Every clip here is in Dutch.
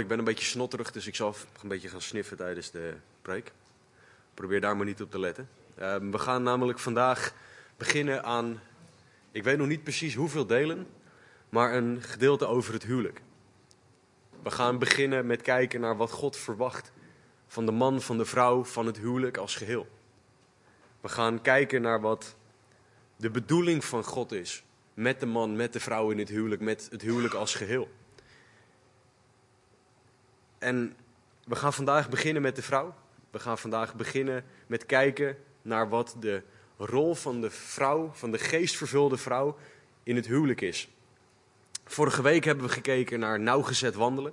ik ben een beetje snotterig, dus ik zal een beetje gaan sniffen tijdens de preek. Probeer daar maar niet op te letten. Ehm, we gaan namelijk vandaag beginnen aan, ik weet nog niet precies hoeveel delen, maar een gedeelte over het huwelijk. We gaan beginnen met kijken naar wat God verwacht van de man, van de vrouw, van het huwelijk als geheel. We gaan kijken naar wat de bedoeling van God is met de man, met de vrouw in het huwelijk, met het huwelijk als geheel. En we gaan vandaag beginnen met de vrouw. We gaan vandaag beginnen met kijken naar wat de rol van de vrouw, van de geestvervulde vrouw, in het huwelijk is. Vorige week hebben we gekeken naar nauwgezet wandelen.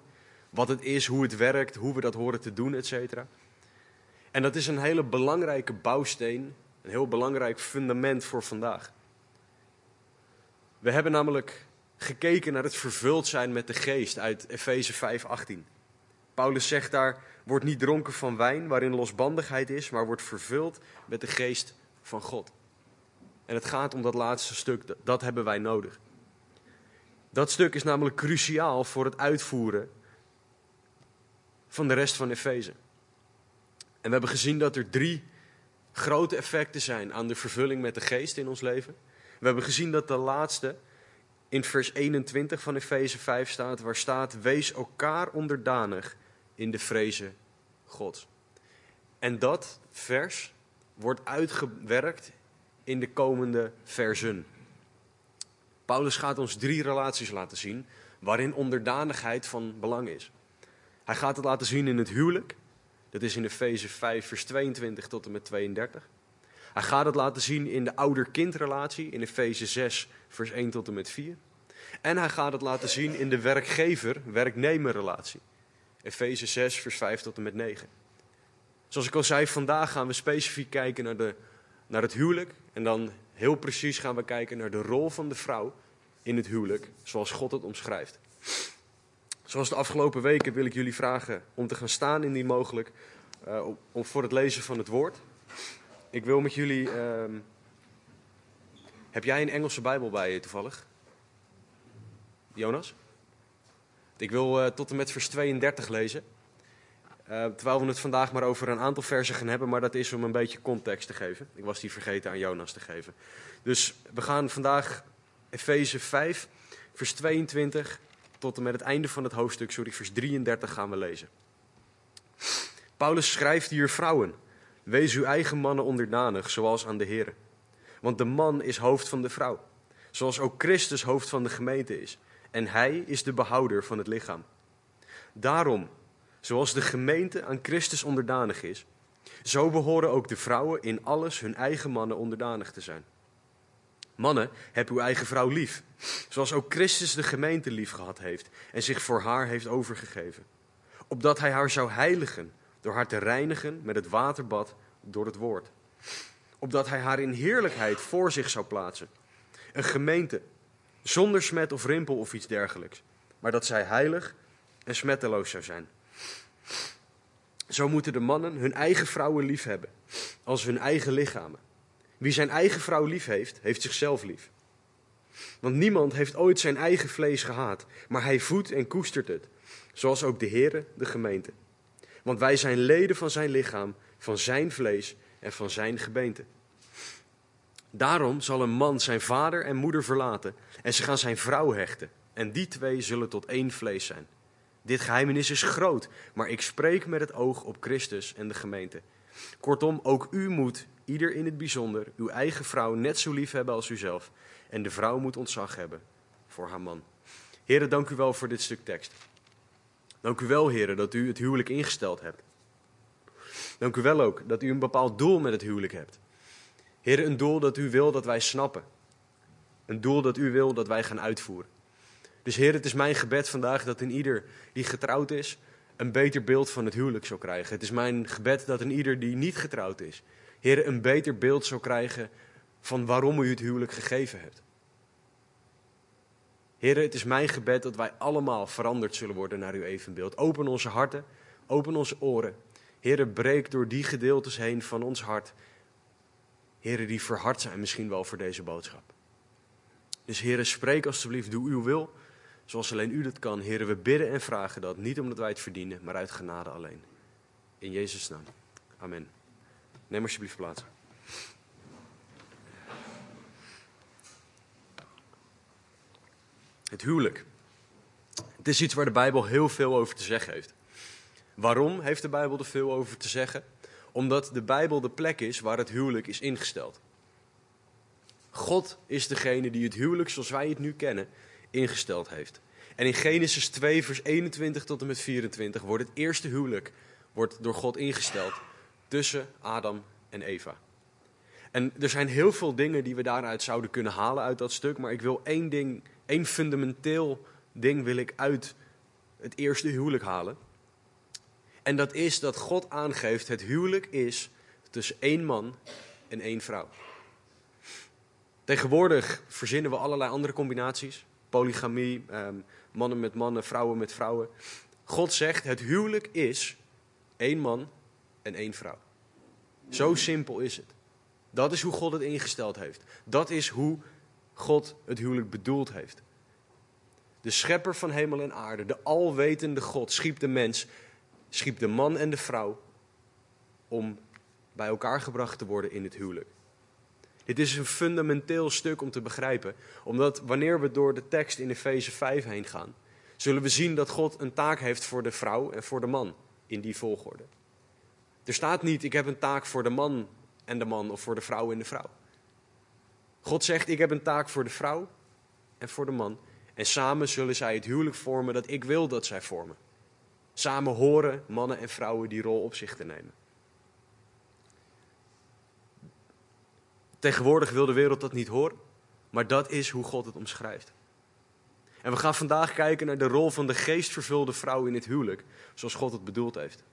Wat het is, hoe het werkt, hoe we dat horen te doen, etc. En dat is een hele belangrijke bouwsteen, een heel belangrijk fundament voor vandaag. We hebben namelijk gekeken naar het vervuld zijn met de geest uit Efeze 5:18. Paulus zegt daar: Word niet dronken van wijn waarin losbandigheid is, maar word vervuld met de geest van God. En het gaat om dat laatste stuk, dat hebben wij nodig. Dat stuk is namelijk cruciaal voor het uitvoeren van de rest van Efeze. En we hebben gezien dat er drie grote effecten zijn aan de vervulling met de geest in ons leven. We hebben gezien dat de laatste in vers 21 van Efeze 5 staat, waar staat: Wees elkaar onderdanig in de vrezen God. En dat vers wordt uitgewerkt in de komende versen. Paulus gaat ons drie relaties laten zien waarin onderdanigheid van belang is. Hij gaat het laten zien in het huwelijk. Dat is in Efeze 5, vers 22 tot en met 32. Hij gaat het laten zien in de ouder-kindrelatie in Efeze 6, vers 1 tot en met 4. En hij gaat het laten zien in de werkgever-werknemer-relatie. Efeze 6, vers 5 tot en met 9. Zoals ik al zei, vandaag gaan we specifiek kijken naar, de, naar het huwelijk. En dan heel precies gaan we kijken naar de rol van de vrouw in het huwelijk, zoals God het omschrijft. Zoals de afgelopen weken wil ik jullie vragen om te gaan staan indien mogelijk, uh, om, voor het lezen van het woord. Ik wil met jullie. Uh, heb jij een Engelse Bijbel bij je toevallig? Jonas? Ik wil uh, tot en met vers 32 lezen. Uh, terwijl we het vandaag maar over een aantal versen gaan hebben, maar dat is om een beetje context te geven. Ik was die vergeten aan Jonas te geven. Dus we gaan vandaag Efeze 5, vers 22 tot en met het einde van het hoofdstuk, sorry, vers 33 gaan we lezen. Paulus schrijft hier vrouwen, wees uw eigen mannen onderdanig, zoals aan de Heer. Want de man is hoofd van de vrouw, zoals ook Christus hoofd van de gemeente is. En hij is de behouder van het lichaam. Daarom, zoals de gemeente aan Christus onderdanig is, zo behoren ook de vrouwen in alles hun eigen mannen onderdanig te zijn. Mannen, heb uw eigen vrouw lief, zoals ook Christus de gemeente lief gehad heeft en zich voor haar heeft overgegeven. Opdat hij haar zou heiligen door haar te reinigen met het waterbad door het woord. Opdat hij haar in heerlijkheid voor zich zou plaatsen. Een gemeente zonder smet of rimpel of iets dergelijks, maar dat zij heilig en smetteloos zou zijn. Zo moeten de mannen hun eigen vrouwen lief hebben, als hun eigen lichamen. Wie zijn eigen vrouw lief heeft, heeft zichzelf lief. Want niemand heeft ooit zijn eigen vlees gehaat, maar hij voedt en koestert het, zoals ook de Heere de gemeente. Want wij zijn leden van zijn lichaam, van zijn vlees en van zijn gebeente. Daarom zal een man zijn vader en moeder verlaten en ze gaan zijn vrouw hechten. En die twee zullen tot één vlees zijn. Dit geheimenis is groot, maar ik spreek met het oog op Christus en de gemeente. Kortom, ook u moet, ieder in het bijzonder, uw eigen vrouw net zo lief hebben als uzelf. En de vrouw moet ontzag hebben voor haar man. Heren, dank u wel voor dit stuk tekst. Dank u wel, heren, dat u het huwelijk ingesteld hebt. Dank u wel ook dat u een bepaald doel met het huwelijk hebt. Heren, een doel dat u wil dat wij snappen. Een doel dat u wil dat wij gaan uitvoeren. Dus Heer, het is mijn gebed vandaag dat een ieder die getrouwd is, een beter beeld van het huwelijk zou krijgen. Het is mijn gebed dat een ieder die niet getrouwd is, Heer, een beter beeld zou krijgen van waarom u het huwelijk gegeven hebt. Heer, het is mijn gebed dat wij allemaal veranderd zullen worden naar uw evenbeeld. Open onze harten, open onze oren. Heer, breek door die gedeeltes heen van ons hart. Heren die verhard zijn misschien wel voor deze boodschap. Dus heren, spreek alstublieft, doe uw wil Zoals alleen u dat kan, heren, we bidden en vragen dat. Niet omdat wij het verdienen, maar uit genade alleen. In Jezus' naam. Amen. Neem alsjeblieft plaats. Het huwelijk. Het is iets waar de Bijbel heel veel over te zeggen heeft. Waarom heeft de Bijbel er veel over te zeggen? Omdat de Bijbel de plek is waar het huwelijk is ingesteld. God is degene die het huwelijk zoals wij het nu kennen ingesteld heeft. En in Genesis 2, vers 21 tot en met 24 wordt het eerste huwelijk wordt door God ingesteld tussen Adam en Eva. En er zijn heel veel dingen die we daaruit zouden kunnen halen uit dat stuk, maar ik wil één ding, één fundamenteel ding wil ik uit het eerste huwelijk halen. En dat is dat God aangeeft, het huwelijk is tussen één man en één vrouw. Tegenwoordig verzinnen we allerlei andere combinaties. Polygamie, ehm, mannen met mannen, vrouwen met vrouwen. God zegt, het huwelijk is één man en één vrouw. Zo simpel is het. Dat is hoe God het ingesteld heeft. Dat is hoe God het huwelijk bedoeld heeft. De schepper van hemel en aarde, de alwetende God, schiep de mens, schiep de man en de vrouw om bij elkaar gebracht te worden in het huwelijk. Dit is een fundamenteel stuk om te begrijpen, omdat wanneer we door de tekst in Efeze 5 heen gaan, zullen we zien dat God een taak heeft voor de vrouw en voor de man in die volgorde. Er staat niet, ik heb een taak voor de man en de man of voor de vrouw en de vrouw. God zegt, ik heb een taak voor de vrouw en voor de man. En samen zullen zij het huwelijk vormen dat ik wil dat zij vormen. Samen horen mannen en vrouwen die rol op zich te nemen. Tegenwoordig wil de wereld dat niet horen, maar dat is hoe God het omschrijft. En we gaan vandaag kijken naar de rol van de geestvervulde vrouw in het huwelijk, zoals God het bedoeld heeft.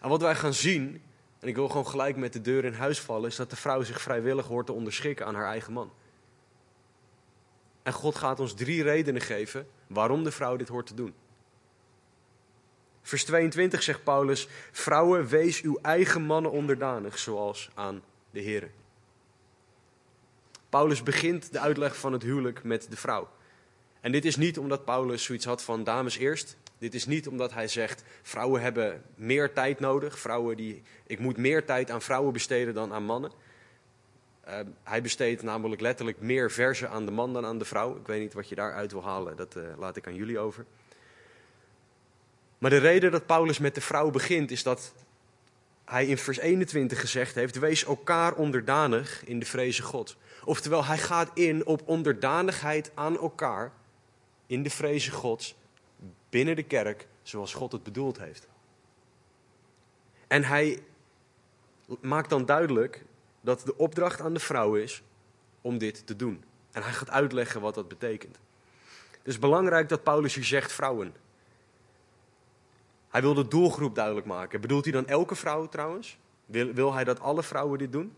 En wat wij gaan zien, en ik wil gewoon gelijk met de deur in huis vallen, is dat de vrouw zich vrijwillig hoort te onderschikken aan haar eigen man. En God gaat ons drie redenen geven waarom de vrouw dit hoort te doen. Vers 22 zegt Paulus: Vrouwen, wees uw eigen mannen onderdanig, zoals aan de Heer. Paulus begint de uitleg van het huwelijk met de vrouw. En dit is niet omdat Paulus zoiets had van dames eerst. Dit is niet omdat hij zegt vrouwen hebben meer tijd nodig. Vrouwen die, ik moet meer tijd aan vrouwen besteden dan aan mannen. Uh, hij besteedt namelijk letterlijk meer verzen aan de man dan aan de vrouw. Ik weet niet wat je daaruit wil halen, dat uh, laat ik aan jullie over. Maar de reden dat Paulus met de vrouw begint is dat hij in vers 21 gezegd heeft: Wees elkaar onderdanig in de vreze God. Oftewel, hij gaat in op onderdanigheid aan elkaar in de vreze Gods binnen de kerk zoals God het bedoeld heeft. En hij maakt dan duidelijk dat de opdracht aan de vrouw is om dit te doen. En hij gaat uitleggen wat dat betekent. Het is belangrijk dat Paulus hier zegt vrouwen. Hij wil de doelgroep duidelijk maken. Bedoelt hij dan elke vrouw trouwens? Wil, wil hij dat alle vrouwen dit doen?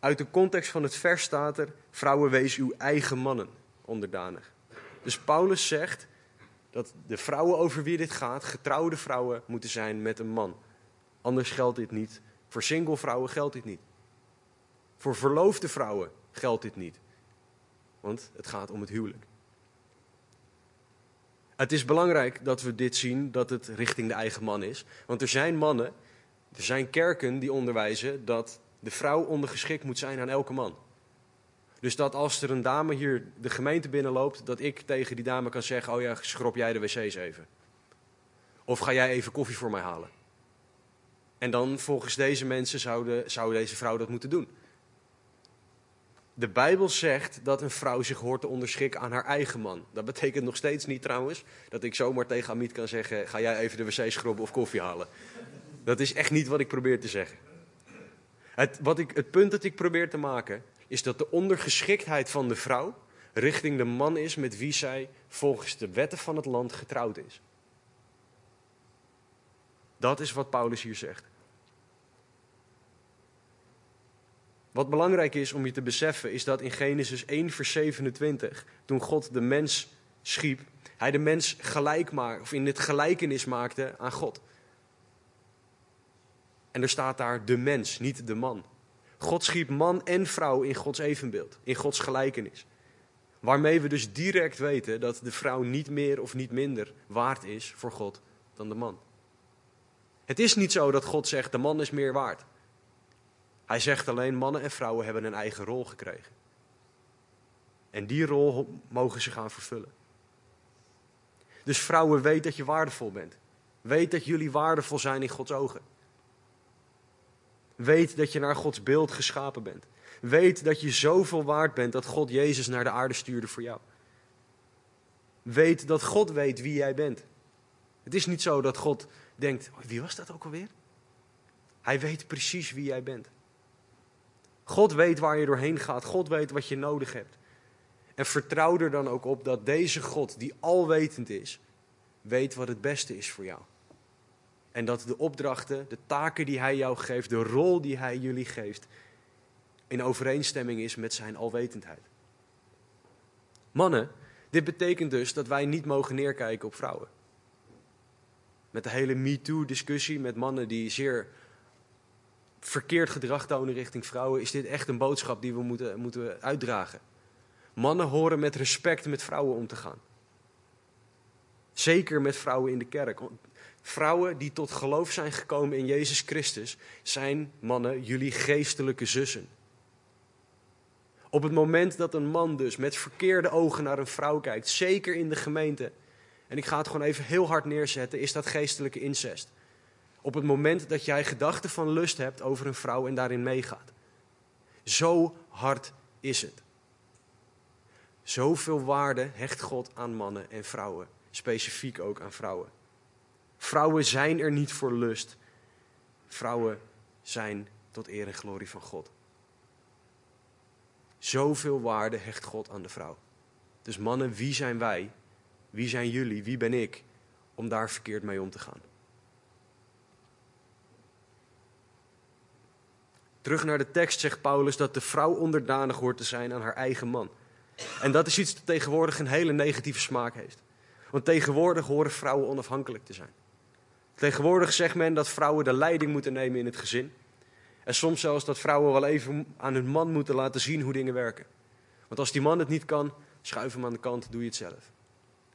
Uit de context van het vers staat er: Vrouwen, wees uw eigen mannen onderdanig. Dus Paulus zegt dat de vrouwen over wie dit gaat, getrouwde vrouwen moeten zijn met een man. Anders geldt dit niet. Voor single vrouwen geldt dit niet. Voor verloofde vrouwen geldt dit niet. Want het gaat om het huwelijk. Het is belangrijk dat we dit zien, dat het richting de eigen man is. Want er zijn mannen, er zijn kerken die onderwijzen dat de vrouw ondergeschikt moet zijn aan elke man. Dus dat als er een dame hier de gemeente binnenloopt, dat ik tegen die dame kan zeggen: Oh ja, schrop jij de wc's even. Of ga jij even koffie voor mij halen. En dan volgens deze mensen zou, de, zou deze vrouw dat moeten doen. De Bijbel zegt dat een vrouw zich hoort te onderschikken aan haar eigen man. Dat betekent nog steeds niet trouwens dat ik zomaar tegen Amit kan zeggen: Ga jij even de wc schrobben of koffie halen. Dat is echt niet wat ik probeer te zeggen. Het, wat ik, het punt dat ik probeer te maken is dat de ondergeschiktheid van de vrouw richting de man is met wie zij volgens de wetten van het land getrouwd is. Dat is wat Paulus hier zegt. Wat belangrijk is om je te beseffen, is dat in Genesis 1, vers 27, toen God de mens schiep, hij de mens gelijk maakte, of in het gelijkenis maakte aan God. En er staat daar de mens, niet de man. God schiep man en vrouw in Gods evenbeeld, in Gods gelijkenis. Waarmee we dus direct weten dat de vrouw niet meer of niet minder waard is voor God dan de man. Het is niet zo dat God zegt de man is meer waard. Hij zegt alleen mannen en vrouwen hebben een eigen rol gekregen. En die rol mogen ze gaan vervullen. Dus vrouwen, weet dat je waardevol bent. Weet dat jullie waardevol zijn in Gods ogen. Weet dat je naar Gods beeld geschapen bent. Weet dat je zoveel waard bent dat God Jezus naar de aarde stuurde voor jou. Weet dat God weet wie jij bent. Het is niet zo dat God denkt, wie was dat ook alweer? Hij weet precies wie jij bent. God weet waar je doorheen gaat. God weet wat je nodig hebt. En vertrouw er dan ook op dat deze God, die alwetend is, weet wat het beste is voor jou. En dat de opdrachten, de taken die Hij jou geeft, de rol die Hij jullie geeft, in overeenstemming is met Zijn alwetendheid. Mannen, dit betekent dus dat wij niet mogen neerkijken op vrouwen. Met de hele MeToo-discussie met mannen die zeer verkeerd gedrag tonen richting vrouwen, is dit echt een boodschap die we moeten, moeten uitdragen. Mannen horen met respect met vrouwen om te gaan. Zeker met vrouwen in de kerk. Vrouwen die tot geloof zijn gekomen in Jezus Christus, zijn mannen jullie geestelijke zussen. Op het moment dat een man dus met verkeerde ogen naar een vrouw kijkt, zeker in de gemeente, en ik ga het gewoon even heel hard neerzetten, is dat geestelijke incest. Op het moment dat jij gedachten van lust hebt over een vrouw en daarin meegaat. Zo hard is het. Zoveel waarde hecht God aan mannen en vrouwen, specifiek ook aan vrouwen. Vrouwen zijn er niet voor lust. Vrouwen zijn tot eer en glorie van God. Zoveel waarde hecht God aan de vrouw. Dus mannen, wie zijn wij? Wie zijn jullie? Wie ben ik? Om daar verkeerd mee om te gaan. Terug naar de tekst zegt Paulus dat de vrouw onderdanig hoort te zijn aan haar eigen man. En dat is iets dat tegenwoordig een hele negatieve smaak heeft. Want tegenwoordig horen vrouwen onafhankelijk te zijn. Tegenwoordig zegt men dat vrouwen de leiding moeten nemen in het gezin. En soms zelfs dat vrouwen wel even aan hun man moeten laten zien hoe dingen werken. Want als die man het niet kan, schuif hem aan de kant, doe je het zelf.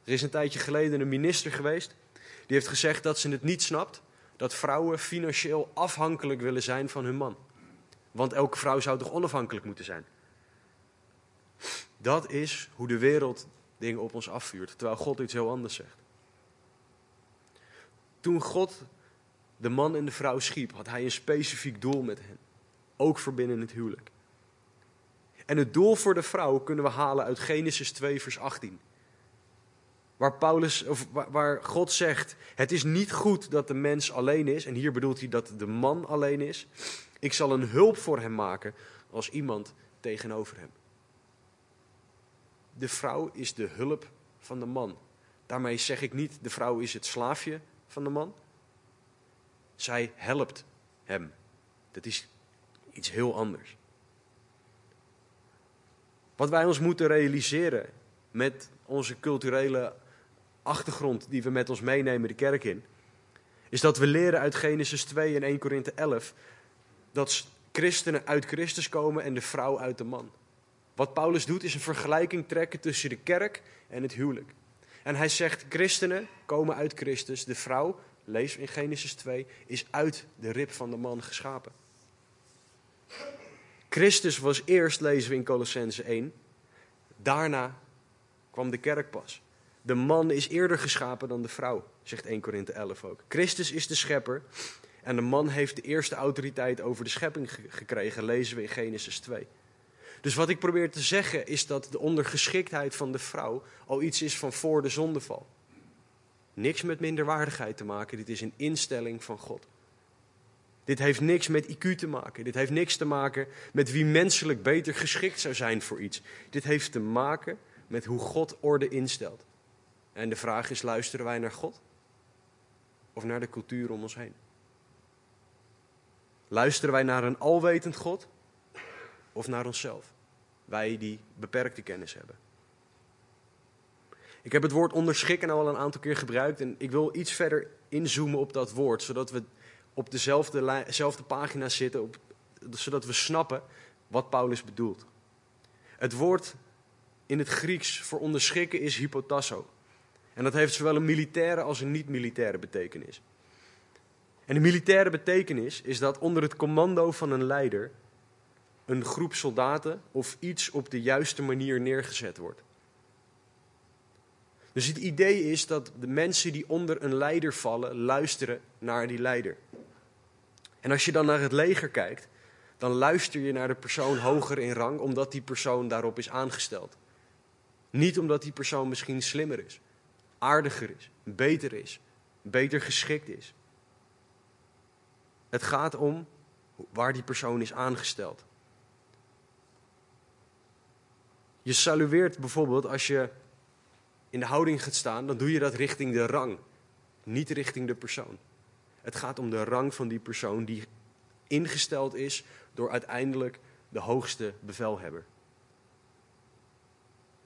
Er is een tijdje geleden een minister geweest. Die heeft gezegd dat ze het niet snapt dat vrouwen financieel afhankelijk willen zijn van hun man. Want elke vrouw zou toch onafhankelijk moeten zijn? Dat is hoe de wereld dingen op ons afvuurt, terwijl God iets heel anders zegt. Toen God de man en de vrouw schiep, had hij een specifiek doel met hen. Ook voor binnen het huwelijk. En het doel voor de vrouw kunnen we halen uit Genesis 2, vers 18. Waar, Paulus, of waar God zegt: Het is niet goed dat de mens alleen is. En hier bedoelt hij dat de man alleen is. Ik zal een hulp voor hem maken als iemand tegenover hem. De vrouw is de hulp van de man. Daarmee zeg ik niet de vrouw is het slaafje van de man. Zij helpt hem. Dat is iets heel anders. Wat wij ons moeten realiseren met onze culturele achtergrond die we met ons meenemen de kerk in, is dat we leren uit Genesis 2 en 1 Korinthe 11 dat christenen uit Christus komen en de vrouw uit de man. Wat Paulus doet is een vergelijking trekken tussen de kerk en het huwelijk. En hij zegt, christenen komen uit Christus, de vrouw, lees in Genesis 2, is uit de rib van de man geschapen. Christus was eerst, lezen we in Colossense 1, daarna kwam de kerk pas. De man is eerder geschapen dan de vrouw, zegt 1 Korinthe 11 ook. Christus is de schepper en de man heeft de eerste autoriteit over de schepping gekregen, lezen we in Genesis 2. Dus wat ik probeer te zeggen is dat de ondergeschiktheid van de vrouw al iets is van voor de zondeval. Niks met minderwaardigheid te maken, dit is een instelling van God. Dit heeft niks met IQ te maken. Dit heeft niks te maken met wie menselijk beter geschikt zou zijn voor iets. Dit heeft te maken met hoe God orde instelt. En de vraag is: luisteren wij naar God? Of naar de cultuur om ons heen? Luisteren wij naar een alwetend God? Of naar onszelf? Wij die beperkte kennis hebben. Ik heb het woord onderschikken al een aantal keer gebruikt en ik wil iets verder inzoomen op dat woord, zodat we op dezelfde, dezelfde pagina zitten, op, zodat we snappen wat Paulus bedoelt. Het woord in het Grieks voor onderschikken is hypotasso. En dat heeft zowel een militaire als een niet-militaire betekenis. En de militaire betekenis is dat onder het commando van een leider een groep soldaten of iets op de juiste manier neergezet wordt. Dus het idee is dat de mensen die onder een leider vallen, luisteren naar die leider. En als je dan naar het leger kijkt, dan luister je naar de persoon hoger in rang, omdat die persoon daarop is aangesteld. Niet omdat die persoon misschien slimmer is, aardiger is, beter is, beter geschikt is. Het gaat om waar die persoon is aangesteld. Je salueert bijvoorbeeld als je in de houding gaat staan, dan doe je dat richting de rang, niet richting de persoon. Het gaat om de rang van die persoon die ingesteld is door uiteindelijk de hoogste bevelhebber.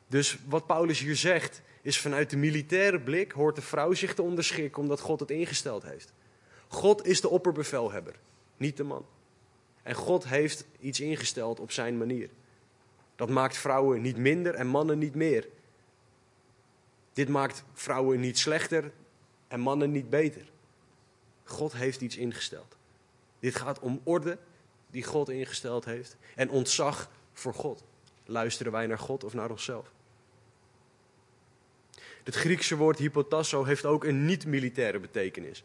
Dus wat Paulus hier zegt, is vanuit de militaire blik hoort de vrouw zich te onderschikken omdat God het ingesteld heeft. God is de opperbevelhebber, niet de man. En God heeft iets ingesteld op zijn manier. Dat maakt vrouwen niet minder en mannen niet meer. Dit maakt vrouwen niet slechter en mannen niet beter. God heeft iets ingesteld. Dit gaat om orde die God ingesteld heeft en ontzag voor God. Luisteren wij naar God of naar onszelf? Het Griekse woord hypotasso heeft ook een niet-militaire betekenis.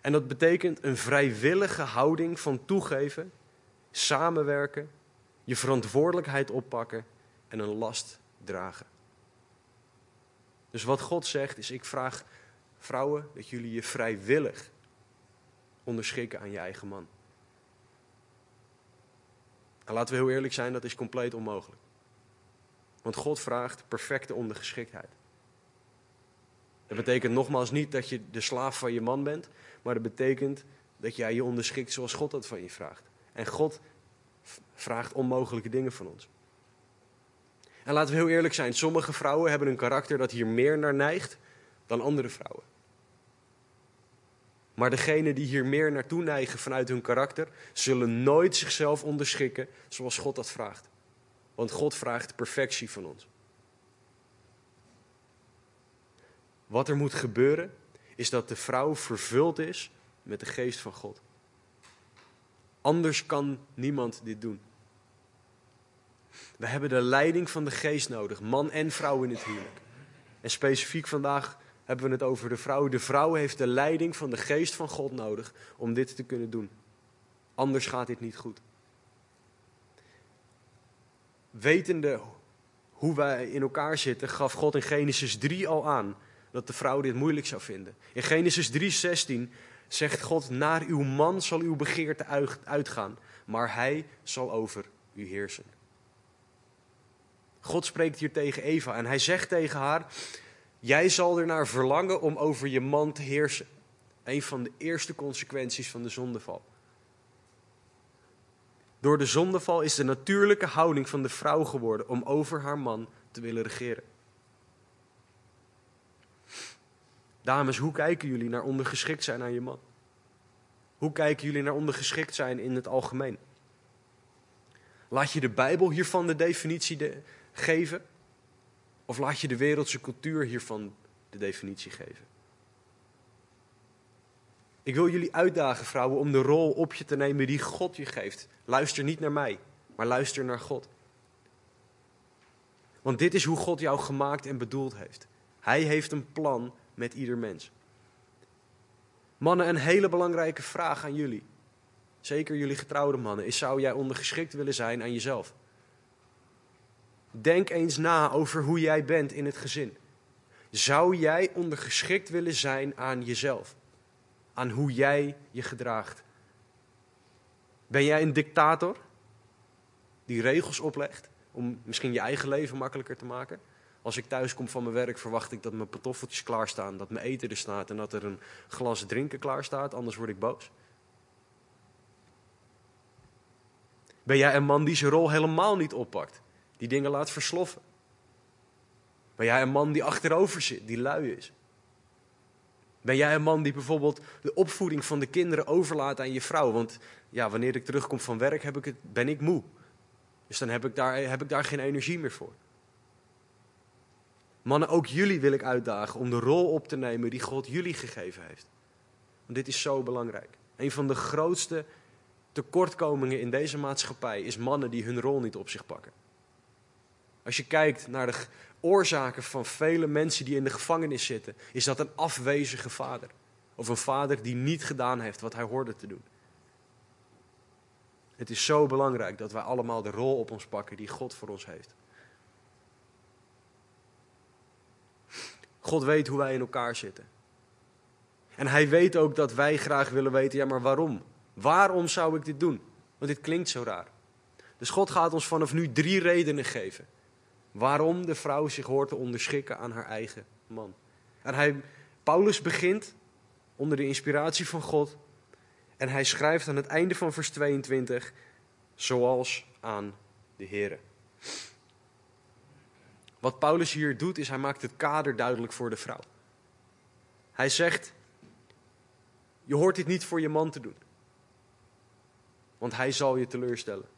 En dat betekent een vrijwillige houding van toegeven, samenwerken, je verantwoordelijkheid oppakken en een last dragen. Dus wat God zegt is: ik vraag vrouwen dat jullie je vrijwillig onderschikken aan je eigen man. En laten we heel eerlijk zijn, dat is compleet onmogelijk. Want God vraagt perfecte ondergeschiktheid. Dat betekent nogmaals niet dat je de slaaf van je man bent, maar dat betekent dat jij je onderschikt zoals God dat van je vraagt. En God vraagt onmogelijke dingen van ons. En laten we heel eerlijk zijn, sommige vrouwen hebben een karakter dat hier meer naar neigt dan andere vrouwen. Maar degenen die hier meer naartoe neigen vanuit hun karakter, zullen nooit zichzelf onderschikken zoals God dat vraagt. Want God vraagt perfectie van ons. Wat er moet gebeuren, is dat de vrouw vervuld is met de geest van God. Anders kan niemand dit doen. We hebben de leiding van de geest nodig, man en vrouw in het huwelijk. En specifiek vandaag hebben we het over de vrouw. De vrouw heeft de leiding van de geest van God nodig om dit te kunnen doen. Anders gaat dit niet goed. Wetende hoe wij in elkaar zitten, gaf God in Genesis 3 al aan dat de vrouw dit moeilijk zou vinden. In Genesis 3:16 zegt God: Naar uw man zal uw begeerte uitgaan, maar hij zal over u heersen. God spreekt hier tegen Eva en hij zegt tegen haar: Jij zal ernaar verlangen om over je man te heersen. Een van de eerste consequenties van de zondeval. Door de zondeval is de natuurlijke houding van de vrouw geworden om over haar man te willen regeren. Dames, hoe kijken jullie naar ondergeschikt zijn aan je man? Hoe kijken jullie naar ondergeschikt zijn in het algemeen? Laat je de Bijbel hiervan de definitie geven? Of laat je de wereldse cultuur hiervan de definitie geven? Ik wil jullie uitdagen, vrouwen, om de rol op je te nemen die God je geeft. Luister niet naar mij, maar luister naar God. Want dit is hoe God jou gemaakt en bedoeld heeft. Hij heeft een plan met ieder mens. Mannen, een hele belangrijke vraag aan jullie. Zeker jullie getrouwde mannen, is: zou jij ondergeschikt willen zijn aan jezelf? Denk eens na over hoe jij bent in het gezin. Zou jij ondergeschikt willen zijn aan jezelf? Aan hoe jij je gedraagt? Ben jij een dictator die regels oplegt om misschien je eigen leven makkelijker te maken? Als ik thuis kom van mijn werk, verwacht ik dat mijn pantoffeltjes klaarstaan, dat mijn eten er staat en dat er een glas drinken klaar staat, anders word ik boos. Ben jij een man die zijn rol helemaal niet oppakt, die dingen laat versloffen? Ben jij een man die achterover zit, die lui is? Ben jij een man die bijvoorbeeld de opvoeding van de kinderen overlaat aan je vrouw? Want ja, wanneer ik terugkom van werk heb ik het, ben ik moe. Dus dan heb ik, daar, heb ik daar geen energie meer voor. Mannen, ook jullie wil ik uitdagen om de rol op te nemen die God jullie gegeven heeft. Want dit is zo belangrijk. Een van de grootste tekortkomingen in deze maatschappij is mannen die hun rol niet op zich pakken. Als je kijkt naar de oorzaken van vele mensen die in de gevangenis zitten, is dat een afwezige vader. Of een vader die niet gedaan heeft wat hij hoorde te doen. Het is zo belangrijk dat wij allemaal de rol op ons pakken die God voor ons heeft. God weet hoe wij in elkaar zitten. En hij weet ook dat wij graag willen weten, ja maar waarom? Waarom zou ik dit doen? Want dit klinkt zo raar. Dus God gaat ons vanaf nu drie redenen geven. Waarom de vrouw zich hoort te onderschikken aan haar eigen man. En hij, Paulus begint onder de inspiratie van God. En hij schrijft aan het einde van vers 22, zoals aan de Here. Wat Paulus hier doet, is hij maakt het kader duidelijk voor de vrouw. Hij zegt, je hoort dit niet voor je man te doen. Want hij zal je teleurstellen.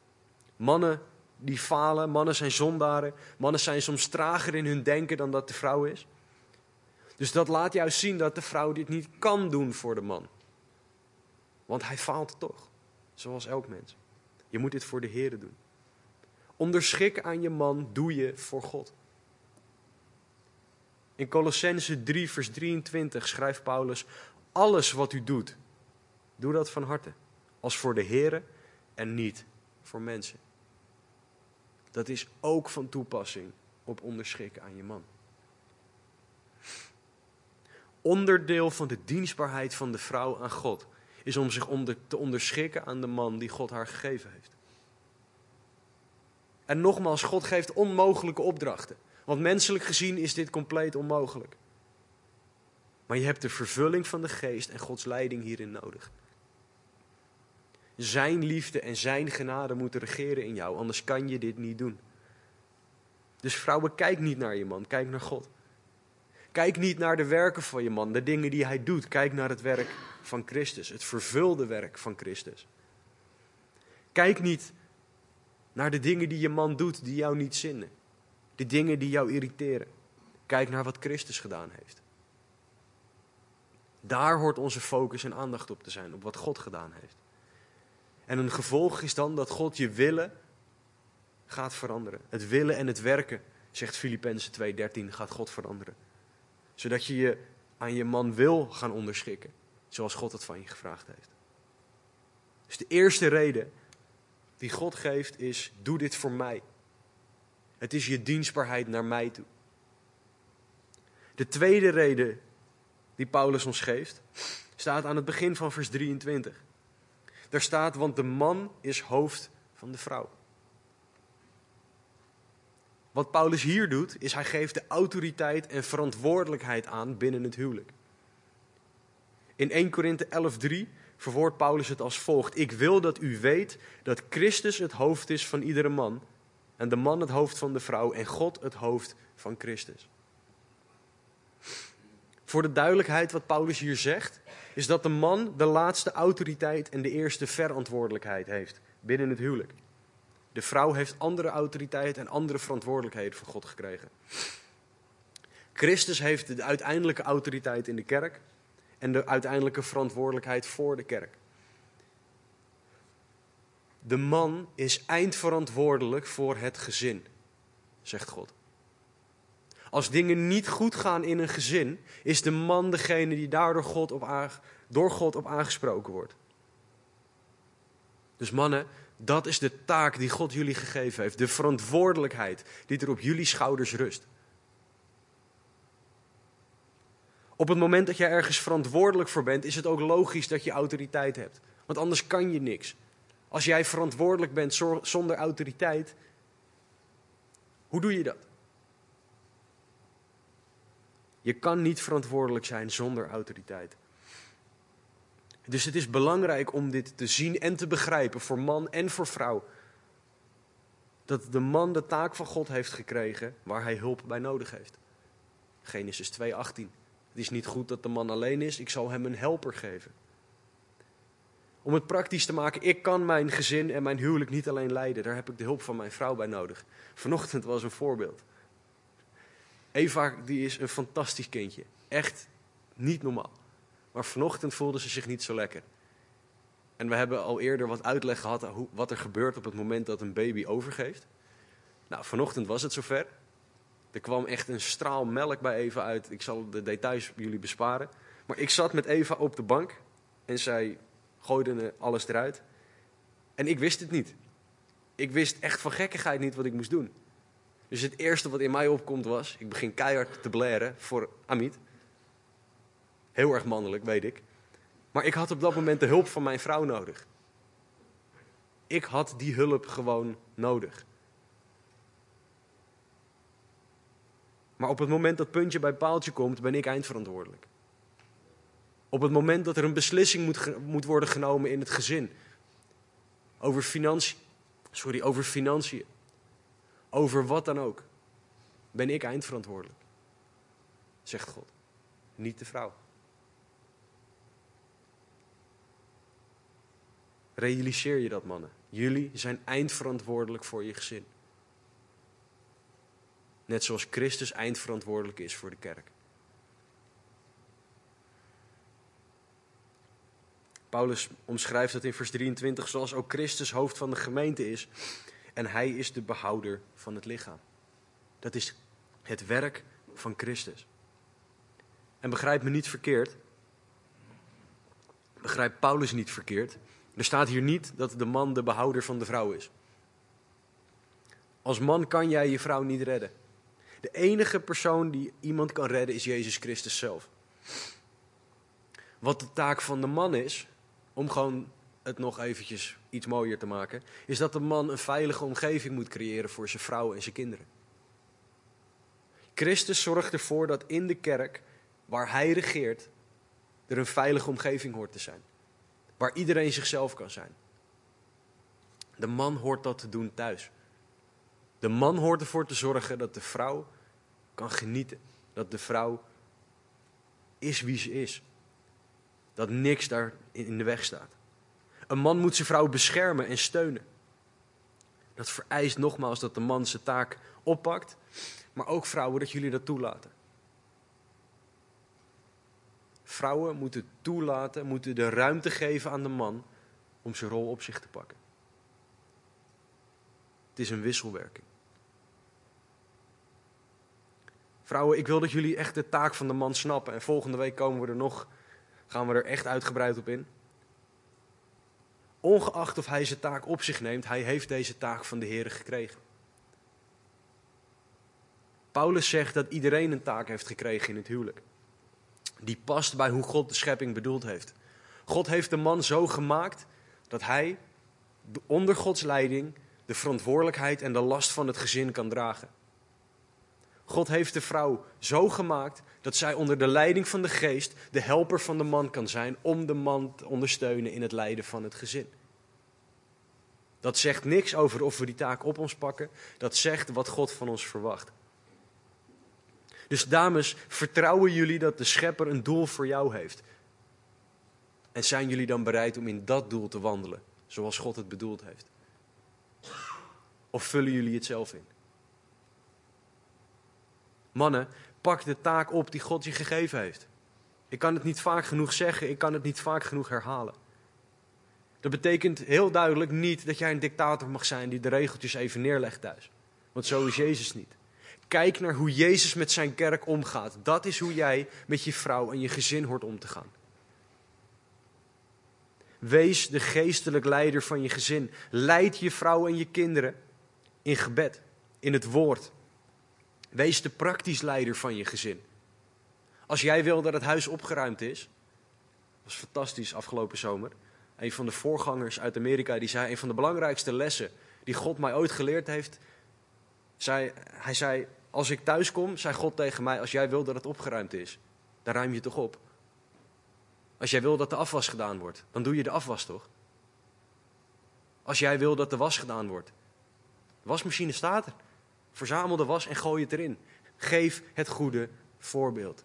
Mannen die falen, mannen zijn zondaren, mannen zijn soms trager in hun denken dan dat de vrouw is. Dus dat laat juist zien dat de vrouw dit niet kan doen voor de man. Want hij faalt toch, zoals elk mens. Je moet dit voor de Heer doen. Onderschik aan je man doe je voor God. In Colossense 3, vers 23 schrijft Paulus: Alles wat u doet, doe dat van harte. Als voor de Heer en niet voor mensen. Dat is ook van toepassing op onderschikken aan je man. Onderdeel van de dienstbaarheid van de vrouw aan God is om zich te onderschikken aan de man die God haar gegeven heeft. En nogmaals, God geeft onmogelijke opdrachten. Want menselijk gezien is dit compleet onmogelijk. Maar je hebt de vervulling van de geest en Gods leiding hierin nodig. Zijn liefde en zijn genade moeten regeren in jou, anders kan je dit niet doen. Dus vrouwen, kijk niet naar je man, kijk naar God. Kijk niet naar de werken van je man, de dingen die hij doet. Kijk naar het werk van Christus, het vervulde werk van Christus. Kijk niet naar de dingen die je man doet die jou niet zinnen. De dingen die jou irriteren. Kijk naar wat Christus gedaan heeft. Daar hoort onze focus en aandacht op te zijn, op wat God gedaan heeft. En een gevolg is dan dat God je willen gaat veranderen. Het willen en het werken, zegt Filippenzen 2:13, gaat God veranderen. Zodat je je aan je man wil gaan onderschikken, zoals God het van je gevraagd heeft. Dus de eerste reden die God geeft is: doe dit voor mij. Het is je dienstbaarheid naar mij toe. De tweede reden die Paulus ons geeft, staat aan het begin van vers 23. Daar staat, want de man is hoofd van de vrouw. Wat Paulus hier doet, is hij geeft de autoriteit en verantwoordelijkheid aan binnen het huwelijk. In 1 Korinthe 11:3 verwoordt Paulus het als volgt: Ik wil dat u weet dat Christus het hoofd is van iedere man, en de man het hoofd van de vrouw, en God het hoofd van Christus. Voor de duidelijkheid wat Paulus hier zegt, is dat de man de laatste autoriteit en de eerste verantwoordelijkheid heeft binnen het huwelijk. De vrouw heeft andere autoriteit en andere verantwoordelijkheden van God gekregen. Christus heeft de uiteindelijke autoriteit in de kerk en de uiteindelijke verantwoordelijkheid voor de kerk. De man is eindverantwoordelijk voor het gezin, zegt God. Als dingen niet goed gaan in een gezin, is de man degene die daardoor God op door God op aangesproken wordt. Dus mannen, dat is de taak die God jullie gegeven heeft. De verantwoordelijkheid die er op jullie schouders rust. Op het moment dat je ergens verantwoordelijk voor bent, is het ook logisch dat je autoriteit hebt. Want anders kan je niks. Als jij verantwoordelijk bent zonder autoriteit, hoe doe je dat? Je kan niet verantwoordelijk zijn zonder autoriteit. Dus het is belangrijk om dit te zien en te begrijpen voor man en voor vrouw. Dat de man de taak van God heeft gekregen waar hij hulp bij nodig heeft. Genesis 2:18. Het is niet goed dat de man alleen is, ik zal hem een helper geven. Om het praktisch te maken, ik kan mijn gezin en mijn huwelijk niet alleen leiden. Daar heb ik de hulp van mijn vrouw bij nodig. Vanochtend was een voorbeeld. Eva die is een fantastisch kindje. Echt niet normaal. Maar vanochtend voelde ze zich niet zo lekker. En we hebben al eerder wat uitleg gehad hoe, wat er gebeurt op het moment dat een baby overgeeft. Nou, vanochtend was het zover. Er kwam echt een straal melk bij Eva uit. Ik zal de details jullie besparen. Maar ik zat met Eva op de bank en zij gooide alles eruit. En ik wist het niet. Ik wist echt van gekkigheid niet wat ik moest doen. Dus het eerste wat in mij opkomt was, ik begin keihard te blaren voor Amit. Heel erg mannelijk, weet ik. Maar ik had op dat moment de hulp van mijn vrouw nodig. Ik had die hulp gewoon nodig. Maar op het moment dat puntje bij paaltje komt, ben ik eindverantwoordelijk. Op het moment dat er een beslissing moet, moet worden genomen in het gezin. Over financiën. Sorry, over financiën. Over wat dan ook. Ben ik eindverantwoordelijk. Zegt God. Niet de vrouw. Realiseer je dat, mannen. Jullie zijn eindverantwoordelijk voor je gezin. Net zoals Christus eindverantwoordelijk is voor de kerk. Paulus omschrijft het in vers 23 zoals ook Christus hoofd van de gemeente is. En hij is de behouder van het lichaam. Dat is het werk van Christus. En begrijp me niet verkeerd. Begrijp Paulus niet verkeerd. Er staat hier niet dat de man de behouder van de vrouw is. Als man kan jij je vrouw niet redden. De enige persoon die iemand kan redden is Jezus Christus zelf. Wat de taak van de man is, om gewoon het nog eventjes iets mooier te maken, is dat de man een veilige omgeving moet creëren voor zijn vrouw en zijn kinderen. Christus zorgt ervoor dat in de kerk, waar hij regeert, er een veilige omgeving hoort te zijn. Waar iedereen zichzelf kan zijn. De man hoort dat te doen thuis. De man hoort ervoor te zorgen dat de vrouw kan genieten. Dat de vrouw is wie ze is. Dat niks daar in de weg staat. Een man moet zijn vrouw beschermen en steunen. Dat vereist nogmaals dat de man zijn taak oppakt, maar ook vrouwen dat jullie dat toelaten. Vrouwen moeten toelaten, moeten de ruimte geven aan de man om zijn rol op zich te pakken. Het is een wisselwerking. Vrouwen, ik wil dat jullie echt de taak van de man snappen. En volgende week komen we er nog, gaan we er echt uitgebreid op in. Ongeacht of hij zijn taak op zich neemt, hij heeft deze taak van de Heer gekregen. Paulus zegt dat iedereen een taak heeft gekregen in het huwelijk. Die past bij hoe God de schepping bedoeld heeft. God heeft de man zo gemaakt dat hij onder Gods leiding de verantwoordelijkheid en de last van het gezin kan dragen. God heeft de vrouw zo gemaakt dat zij onder de leiding van de geest de helper van de man kan zijn om de man te ondersteunen in het leiden van het gezin. Dat zegt niks over of we die taak op ons pakken. Dat zegt wat God van ons verwacht. Dus dames, vertrouwen jullie dat de schepper een doel voor jou heeft? En zijn jullie dan bereid om in dat doel te wandelen, zoals God het bedoeld heeft? Of vullen jullie het zelf in? Mannen, pak de taak op die God je gegeven heeft. Ik kan het niet vaak genoeg zeggen, ik kan het niet vaak genoeg herhalen. Dat betekent heel duidelijk niet dat jij een dictator mag zijn die de regeltjes even neerlegt thuis. Want zo is Jezus niet. Kijk naar hoe Jezus met zijn kerk omgaat. Dat is hoe jij met je vrouw en je gezin hoort om te gaan. Wees de geestelijk leider van je gezin. Leid je vrouw en je kinderen in gebed, in het woord, Wees de praktisch leider van je gezin. Als jij wil dat het huis opgeruimd is, was fantastisch afgelopen zomer. Een van de voorgangers uit Amerika die zei: een van de belangrijkste lessen die God mij ooit geleerd heeft. Zei, hij zei: Als ik thuis kom, zei God tegen mij: Als jij wil dat het opgeruimd is, dan ruim je toch op. Als jij wil dat de afwas gedaan wordt, dan doe je de afwas toch? Als jij wil dat de was gedaan wordt, de wasmachine staat er. Verzamel de was en gooi het erin. Geef het goede voorbeeld.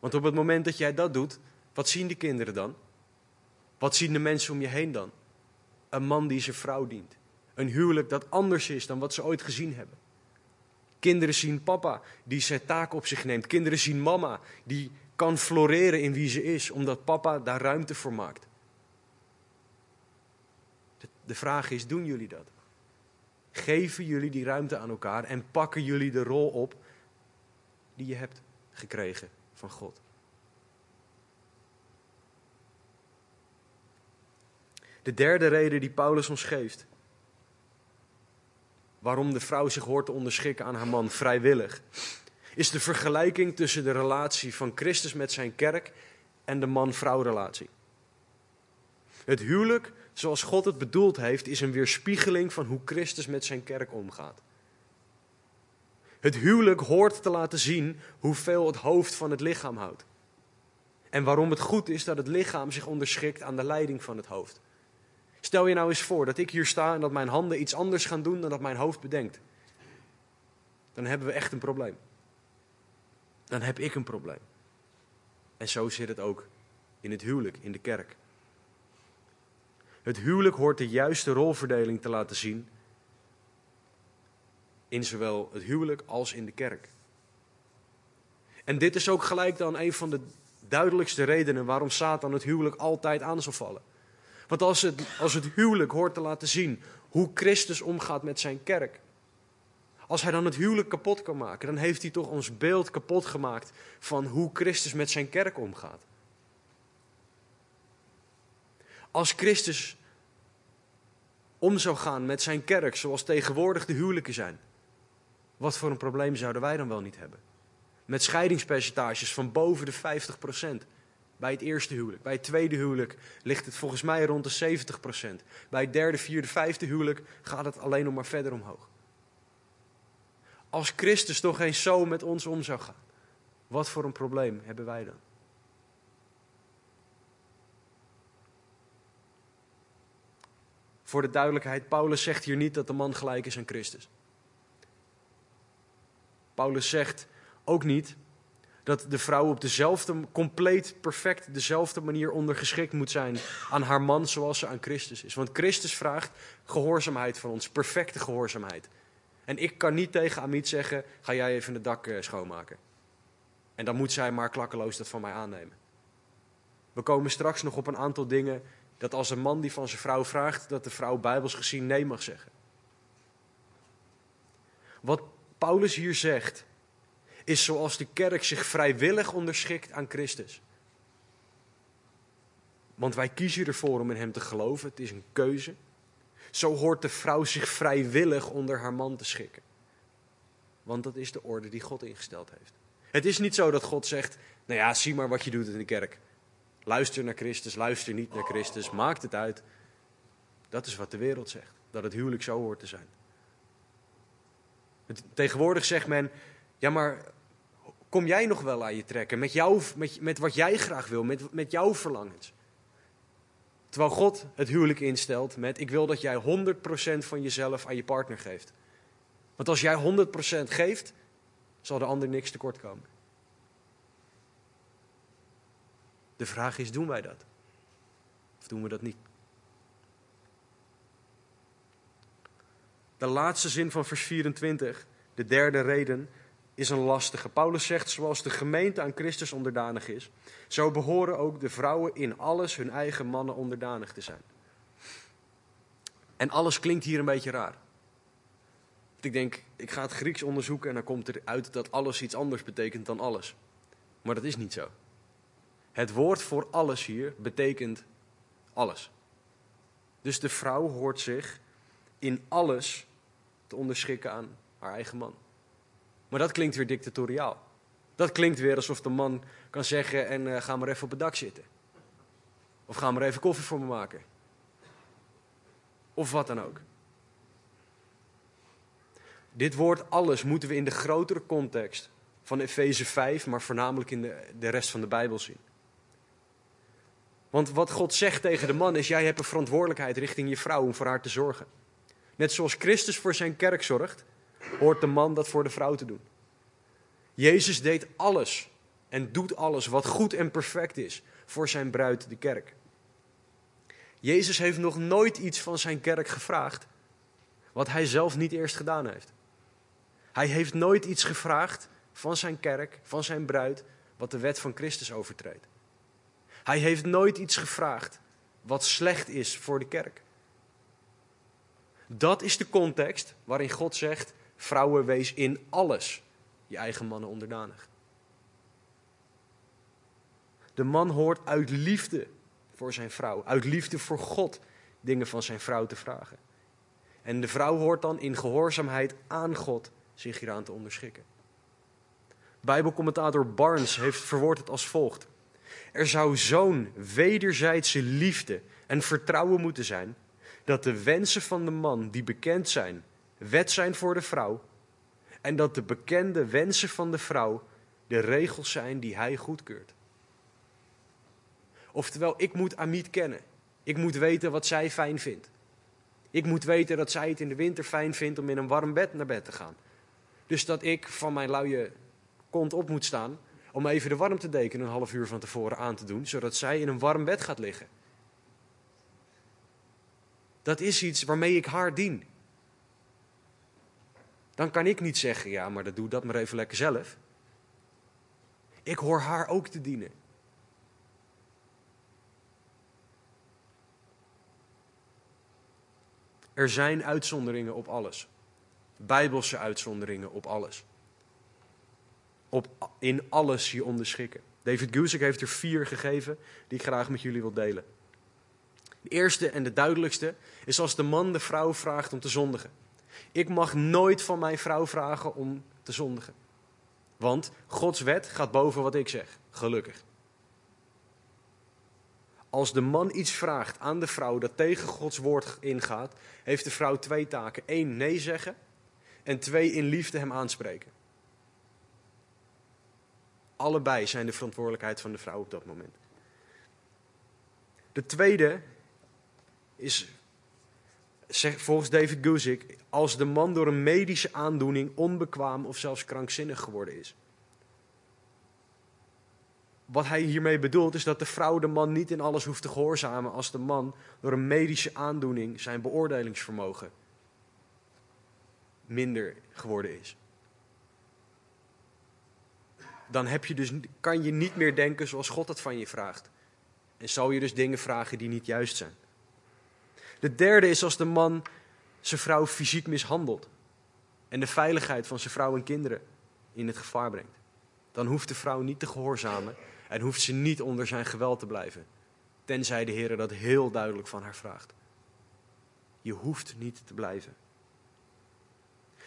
Want op het moment dat jij dat doet, wat zien de kinderen dan? Wat zien de mensen om je heen dan? Een man die zijn vrouw dient. Een huwelijk dat anders is dan wat ze ooit gezien hebben. Kinderen zien papa die zijn taak op zich neemt. Kinderen zien mama die kan floreren in wie ze is, omdat papa daar ruimte voor maakt. De vraag is, doen jullie dat? Geven jullie die ruimte aan elkaar en pakken jullie de rol op die je hebt gekregen van God? De derde reden die Paulus ons geeft, waarom de vrouw zich hoort te onderschikken aan haar man vrijwillig, is de vergelijking tussen de relatie van Christus met zijn kerk en de man-vrouw relatie. Het huwelijk, zoals God het bedoeld heeft, is een weerspiegeling van hoe Christus met zijn kerk omgaat. Het huwelijk hoort te laten zien hoeveel het hoofd van het lichaam houdt. En waarom het goed is dat het lichaam zich onderschikt aan de leiding van het hoofd. Stel je nou eens voor dat ik hier sta en dat mijn handen iets anders gaan doen dan dat mijn hoofd bedenkt. Dan hebben we echt een probleem. Dan heb ik een probleem. En zo zit het ook in het huwelijk, in de kerk. Het huwelijk hoort de juiste rolverdeling te laten zien. In zowel het huwelijk als in de kerk. En dit is ook gelijk dan een van de duidelijkste redenen waarom Satan het huwelijk altijd aan zal vallen. Want als het, als het huwelijk hoort te laten zien hoe Christus omgaat met zijn kerk. Als hij dan het huwelijk kapot kan maken, dan heeft hij toch ons beeld kapot gemaakt van hoe Christus met zijn kerk omgaat. Als Christus om zou gaan met zijn kerk zoals tegenwoordig de huwelijken zijn, wat voor een probleem zouden wij dan wel niet hebben? Met scheidingspercentages van boven de 50 procent bij het eerste huwelijk. Bij het tweede huwelijk ligt het volgens mij rond de 70%. Bij het derde, vierde, vijfde huwelijk gaat het alleen nog maar verder omhoog. Als Christus toch eens zo met ons om zou gaan, wat voor een probleem hebben wij dan? Voor de duidelijkheid, Paulus zegt hier niet dat de man gelijk is aan Christus. Paulus zegt ook niet dat de vrouw op dezelfde, compleet perfect dezelfde manier ondergeschikt moet zijn aan haar man zoals ze aan Christus is. Want Christus vraagt gehoorzaamheid van ons, perfecte gehoorzaamheid. En ik kan niet tegen Amit zeggen, ga jij even het dak eh, schoonmaken. En dan moet zij maar klakkeloos dat van mij aannemen. We komen straks nog op een aantal dingen dat als een man die van zijn vrouw vraagt, dat de vrouw bijbels gezien nee mag zeggen. Wat Paulus hier zegt, is zoals de kerk zich vrijwillig onderschikt aan Christus. Want wij kiezen ervoor om in Hem te geloven, het is een keuze. Zo hoort de vrouw zich vrijwillig onder haar man te schikken. Want dat is de orde die God ingesteld heeft. Het is niet zo dat God zegt, nou ja, zie maar wat je doet in de kerk. Luister naar Christus, luister niet naar Christus, maakt het uit. Dat is wat de wereld zegt, dat het huwelijk zo hoort te zijn. Tegenwoordig zegt men, ja, maar kom jij nog wel aan je trekken met, jou, met, met wat jij graag wil, met, met jouw verlangens? Terwijl God het huwelijk instelt met: Ik wil dat jij 100% van jezelf aan je partner geeft. Want als jij 100% geeft, zal de ander niks tekort komen. De vraag is: doen wij dat? Of doen we dat niet? De laatste zin van vers 24, de derde reden, is een lastige. Paulus zegt, zoals de gemeente aan Christus onderdanig is, zo behoren ook de vrouwen in alles hun eigen mannen onderdanig te zijn. En alles klinkt hier een beetje raar. Ik denk, ik ga het Grieks onderzoeken en dan komt eruit dat alles iets anders betekent dan alles. Maar dat is niet zo. Het woord voor alles hier betekent alles. Dus de vrouw hoort zich in alles te onderschikken aan haar eigen man. Maar dat klinkt weer dictatoriaal. Dat klinkt weer alsof de man kan zeggen en uh, ga maar even op het dak zitten. Of ga maar even koffie voor me maken. Of wat dan ook. Dit woord alles moeten we in de grotere context van Efeze 5, maar voornamelijk in de, de rest van de Bijbel zien. Want wat God zegt tegen de man is: jij hebt een verantwoordelijkheid richting je vrouw om voor haar te zorgen. Net zoals Christus voor zijn kerk zorgt, hoort de man dat voor de vrouw te doen. Jezus deed alles en doet alles wat goed en perfect is voor zijn bruid, de kerk. Jezus heeft nog nooit iets van zijn kerk gevraagd wat hij zelf niet eerst gedaan heeft. Hij heeft nooit iets gevraagd van zijn kerk, van zijn bruid, wat de wet van Christus overtreedt. Hij heeft nooit iets gevraagd wat slecht is voor de kerk. Dat is de context waarin God zegt: vrouwen, wees in alles je eigen mannen onderdanig. De man hoort uit liefde voor zijn vrouw, uit liefde voor God, dingen van zijn vrouw te vragen. En de vrouw hoort dan in gehoorzaamheid aan God zich hieraan te onderschikken. Bijbelcommentator Barnes heeft verwoord het als volgt. Er zou zo'n wederzijdse liefde en vertrouwen moeten zijn dat de wensen van de man die bekend zijn, wet zijn voor de vrouw, en dat de bekende wensen van de vrouw de regels zijn die hij goedkeurt. Oftewel, ik moet Amit kennen. Ik moet weten wat zij fijn vindt. Ik moet weten dat zij het in de winter fijn vindt om in een warm bed naar bed te gaan. Dus dat ik van mijn luie kont op moet staan om even de warmtedeken een half uur van tevoren aan te doen, zodat zij in een warm bed gaat liggen. Dat is iets waarmee ik haar dien. Dan kan ik niet zeggen, ja, maar dat doe dat maar even lekker zelf. Ik hoor haar ook te dienen. Er zijn uitzonderingen op alles. Bijbelse uitzonderingen op alles. Op, in alles je onderschikken. David Guzik heeft er vier gegeven die ik graag met jullie wil delen. De eerste en de duidelijkste is als de man de vrouw vraagt om te zondigen. Ik mag nooit van mijn vrouw vragen om te zondigen. Want Gods wet gaat boven wat ik zeg. Gelukkig. Als de man iets vraagt aan de vrouw dat tegen Gods woord ingaat, heeft de vrouw twee taken. Eén, nee zeggen. En twee, in liefde hem aanspreken. Allebei zijn de verantwoordelijkheid van de vrouw op dat moment. De tweede is, volgens David Guzik, als de man door een medische aandoening onbekwaam of zelfs krankzinnig geworden is. Wat hij hiermee bedoelt is dat de vrouw de man niet in alles hoeft te gehoorzamen als de man door een medische aandoening zijn beoordelingsvermogen minder geworden is. Dan heb je dus, kan je niet meer denken zoals God het van je vraagt. En zal je dus dingen vragen die niet juist zijn. De derde is als de man zijn vrouw fysiek mishandelt en de veiligheid van zijn vrouw en kinderen in het gevaar brengt. Dan hoeft de vrouw niet te gehoorzamen en hoeft ze niet onder zijn geweld te blijven. Tenzij de Heer dat heel duidelijk van haar vraagt. Je hoeft niet te blijven.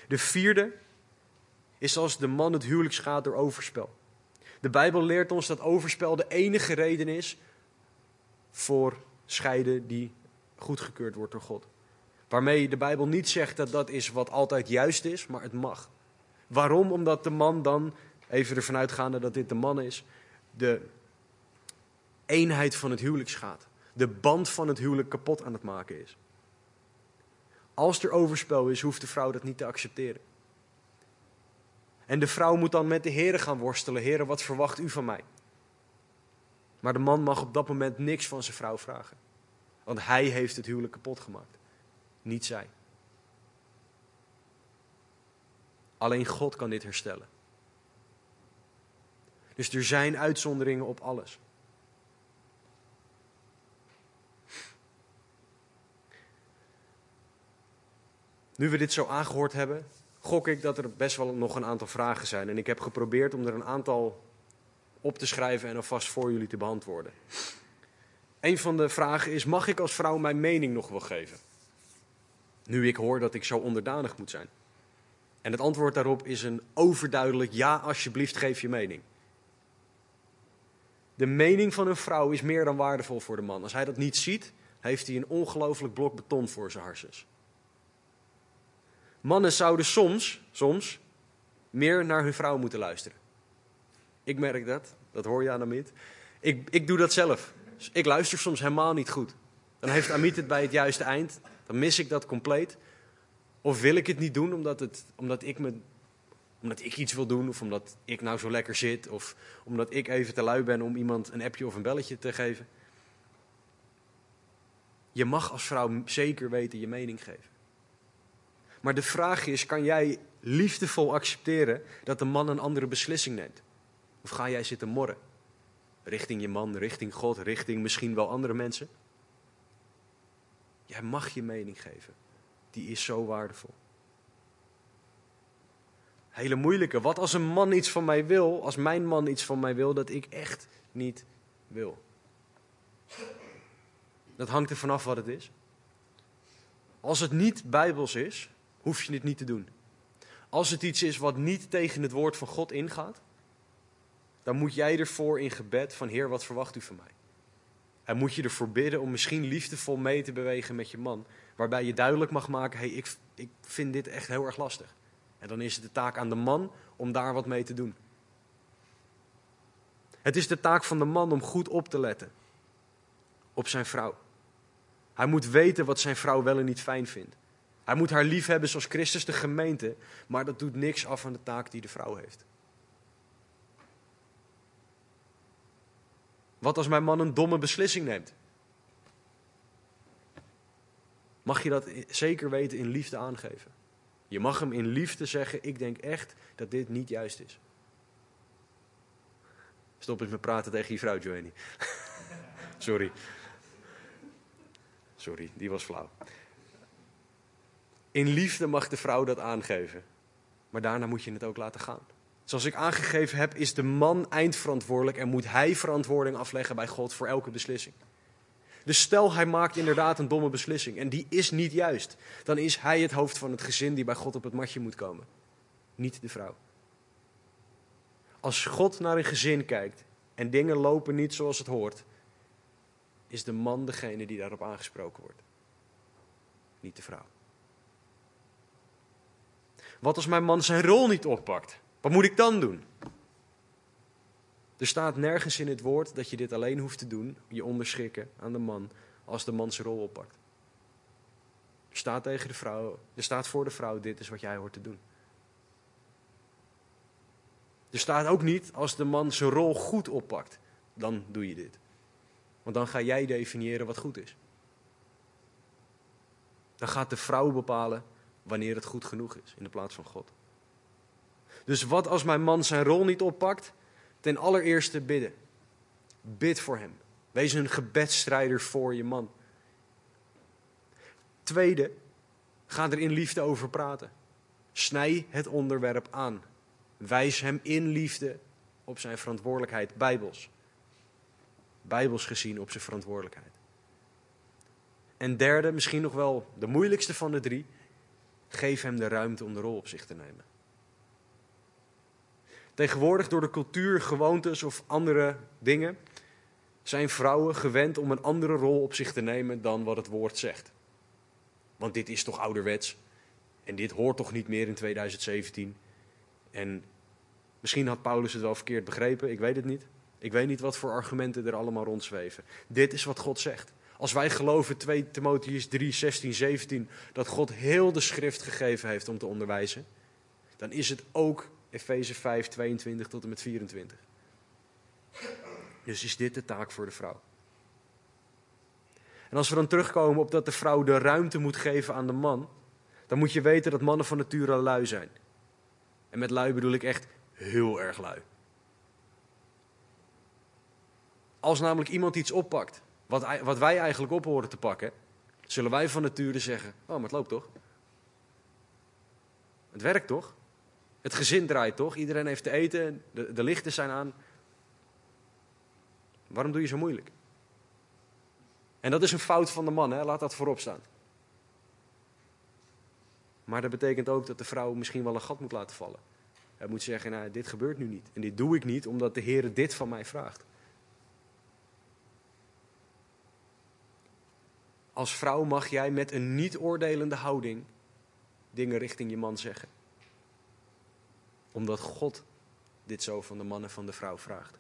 De vierde is als de man het huwelijk schaadt door overspel. De Bijbel leert ons dat overspel de enige reden is voor scheiden die goedgekeurd wordt door God. Waarmee de Bijbel niet zegt dat dat is wat altijd juist is, maar het mag. Waarom? Omdat de man dan, even ervan uitgaande dat dit de man is, de eenheid van het huwelijk schaadt. De band van het huwelijk kapot aan het maken is. Als er overspel is, hoeft de vrouw dat niet te accepteren. En de vrouw moet dan met de heren gaan worstelen. Heren, wat verwacht u van mij? Maar de man mag op dat moment niks van zijn vrouw vragen. Want hij heeft het huwelijk kapot gemaakt. Niet zij. Alleen God kan dit herstellen. Dus er zijn uitzonderingen op alles. Nu we dit zo aangehoord hebben, gok ik dat er best wel nog een aantal vragen zijn. En ik heb geprobeerd om er een aantal op te schrijven en alvast voor jullie te beantwoorden. Een van de vragen is: mag ik als vrouw mijn mening nog wel geven? Nu ik hoor dat ik zo onderdanig moet zijn. En het antwoord daarop is een overduidelijk ja, alsjeblieft geef je mening. De mening van een vrouw is meer dan waardevol voor de man. Als hij dat niet ziet, heeft hij een ongelooflijk blok beton voor zijn harses. Mannen zouden soms, soms, meer naar hun vrouw moeten luisteren. Ik merk dat, dat hoor je aan Amit. Ik, ik doe dat zelf. Ik luister soms helemaal niet goed. Dan heeft Amit het bij het juiste eind. Dan mis ik dat compleet. Of wil ik het niet doen omdat, het, omdat, ik, me, omdat ik iets wil doen. Of omdat ik nou zo lekker zit. Of omdat ik even te lui ben om iemand een appje of een belletje te geven. Je mag als vrouw zeker weten je mening geven. Maar de vraag is, kan jij liefdevol accepteren dat de man een andere beslissing neemt? Of ga jij zitten morren? Richting je man, richting God, richting misschien wel andere mensen? Jij mag je mening geven. Die is zo waardevol. Hele moeilijke. Wat als een man iets van mij wil, als mijn man iets van mij wil dat ik echt niet wil? Dat hangt er vanaf wat het is. Als het niet bijbels is, hoef je het niet te doen. Als het iets is wat niet tegen het woord van God ingaat, dan moet jij ervoor in gebed van Heer, wat verwacht u van mij? En moet je ervoor bidden om misschien liefdevol mee te bewegen met je man, waarbij je duidelijk mag maken, hey, ik, ik vind dit echt heel erg lastig. En dan is het de taak aan de man om daar wat mee te doen. Het is de taak van de man om goed op te letten op zijn vrouw. Hij moet weten wat zijn vrouw wel en niet fijn vindt. Hij moet haar lief hebben zoals Christus de gemeente, maar dat doet niks af van de taak die de vrouw heeft. Wat als mijn man een domme beslissing neemt? Mag je dat zeker weten in liefde aangeven? Je mag hem in liefde zeggen: Ik denk echt dat dit niet juist is. Stop eens met praten tegen je vrouw, Joanny. Sorry. Sorry, die was flauw. In liefde mag de vrouw dat aangeven. Maar daarna moet je het ook laten gaan. Zoals ik aangegeven heb, is de man eindverantwoordelijk en moet hij verantwoording afleggen bij God voor elke beslissing. Dus stel hij maakt inderdaad een domme beslissing en die is niet juist, dan is hij het hoofd van het gezin die bij God op het matje moet komen, niet de vrouw. Als God naar een gezin kijkt en dingen lopen niet zoals het hoort, is de man degene die daarop aangesproken wordt, niet de vrouw. Wat als mijn man zijn rol niet oppakt? Wat moet ik dan doen? Er staat nergens in het woord dat je dit alleen hoeft te doen, je onderschikken aan de man, als de man zijn rol oppakt. Er staat tegen de vrouw, er staat voor de vrouw, dit is wat jij hoort te doen. Er staat ook niet, als de man zijn rol goed oppakt, dan doe je dit. Want dan ga jij definiëren wat goed is. Dan gaat de vrouw bepalen wanneer het goed genoeg is in de plaats van God. Dus wat als mijn man zijn rol niet oppakt? Ten allereerste bidden. Bid voor hem. Wees een gebedsstrijder voor je man. Tweede, ga er in liefde over praten. Snij het onderwerp aan. Wijs hem in liefde op zijn verantwoordelijkheid, bijbels. Bijbels gezien op zijn verantwoordelijkheid. En derde, misschien nog wel de moeilijkste van de drie, geef hem de ruimte om de rol op zich te nemen. Tegenwoordig door de cultuur, gewoontes of andere dingen zijn vrouwen gewend om een andere rol op zich te nemen dan wat het woord zegt. Want dit is toch ouderwets en dit hoort toch niet meer in 2017. En misschien had Paulus het wel verkeerd begrepen, ik weet het niet. Ik weet niet wat voor argumenten er allemaal rondzweven. Dit is wat God zegt. Als wij geloven 2 Timotheus 3, 16, 17 dat God heel de schrift gegeven heeft om te onderwijzen, dan is het ook Efeze 5, 22 tot en met 24. Dus is dit de taak voor de vrouw. En als we dan terugkomen op dat de vrouw de ruimte moet geven aan de man, dan moet je weten dat mannen van nature lui zijn. En met lui bedoel ik echt heel erg lui. Als namelijk iemand iets oppakt, wat, wat wij eigenlijk op horen te pakken, zullen wij van nature zeggen: Oh, maar het loopt toch? Het werkt toch? Het gezin draait toch? Iedereen heeft te eten, de, de lichten zijn aan. Waarom doe je zo moeilijk? En dat is een fout van de man, hè? laat dat voorop staan. Maar dat betekent ook dat de vrouw misschien wel een gat moet laten vallen. Hij moet zeggen, nou, dit gebeurt nu niet. En dit doe ik niet omdat de Heer dit van mij vraagt. Als vrouw mag jij met een niet-oordelende houding dingen richting je man zeggen omdat God dit zo van de man en van de vrouw vraagt.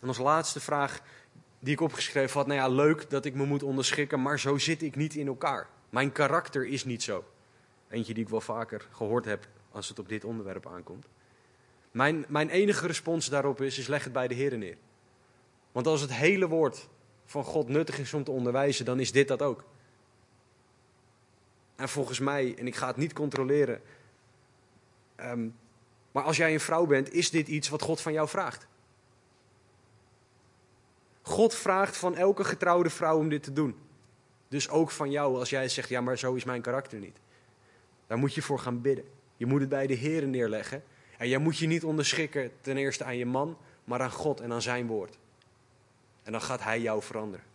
En als laatste vraag die ik opgeschreven had, nou ja, leuk dat ik me moet onderschikken, maar zo zit ik niet in elkaar. Mijn karakter is niet zo. Eentje die ik wel vaker gehoord heb als het op dit onderwerp aankomt. Mijn, mijn enige respons daarop is, is leg het bij de Heer neer. Want als het hele woord van God nuttig is om te onderwijzen, dan is dit dat ook. En volgens mij, en ik ga het niet controleren, ehm, maar als jij een vrouw bent, is dit iets wat God van jou vraagt. God vraagt van elke getrouwde vrouw om dit te doen. Dus ook van jou als jij zegt, ja maar zo is mijn karakter niet. Daar moet je voor gaan bidden. Je moet het bij de Heer neerleggen. En jij moet je niet onderschikken ten eerste aan je man, maar aan God en aan zijn woord. En dan gaat hij jou veranderen.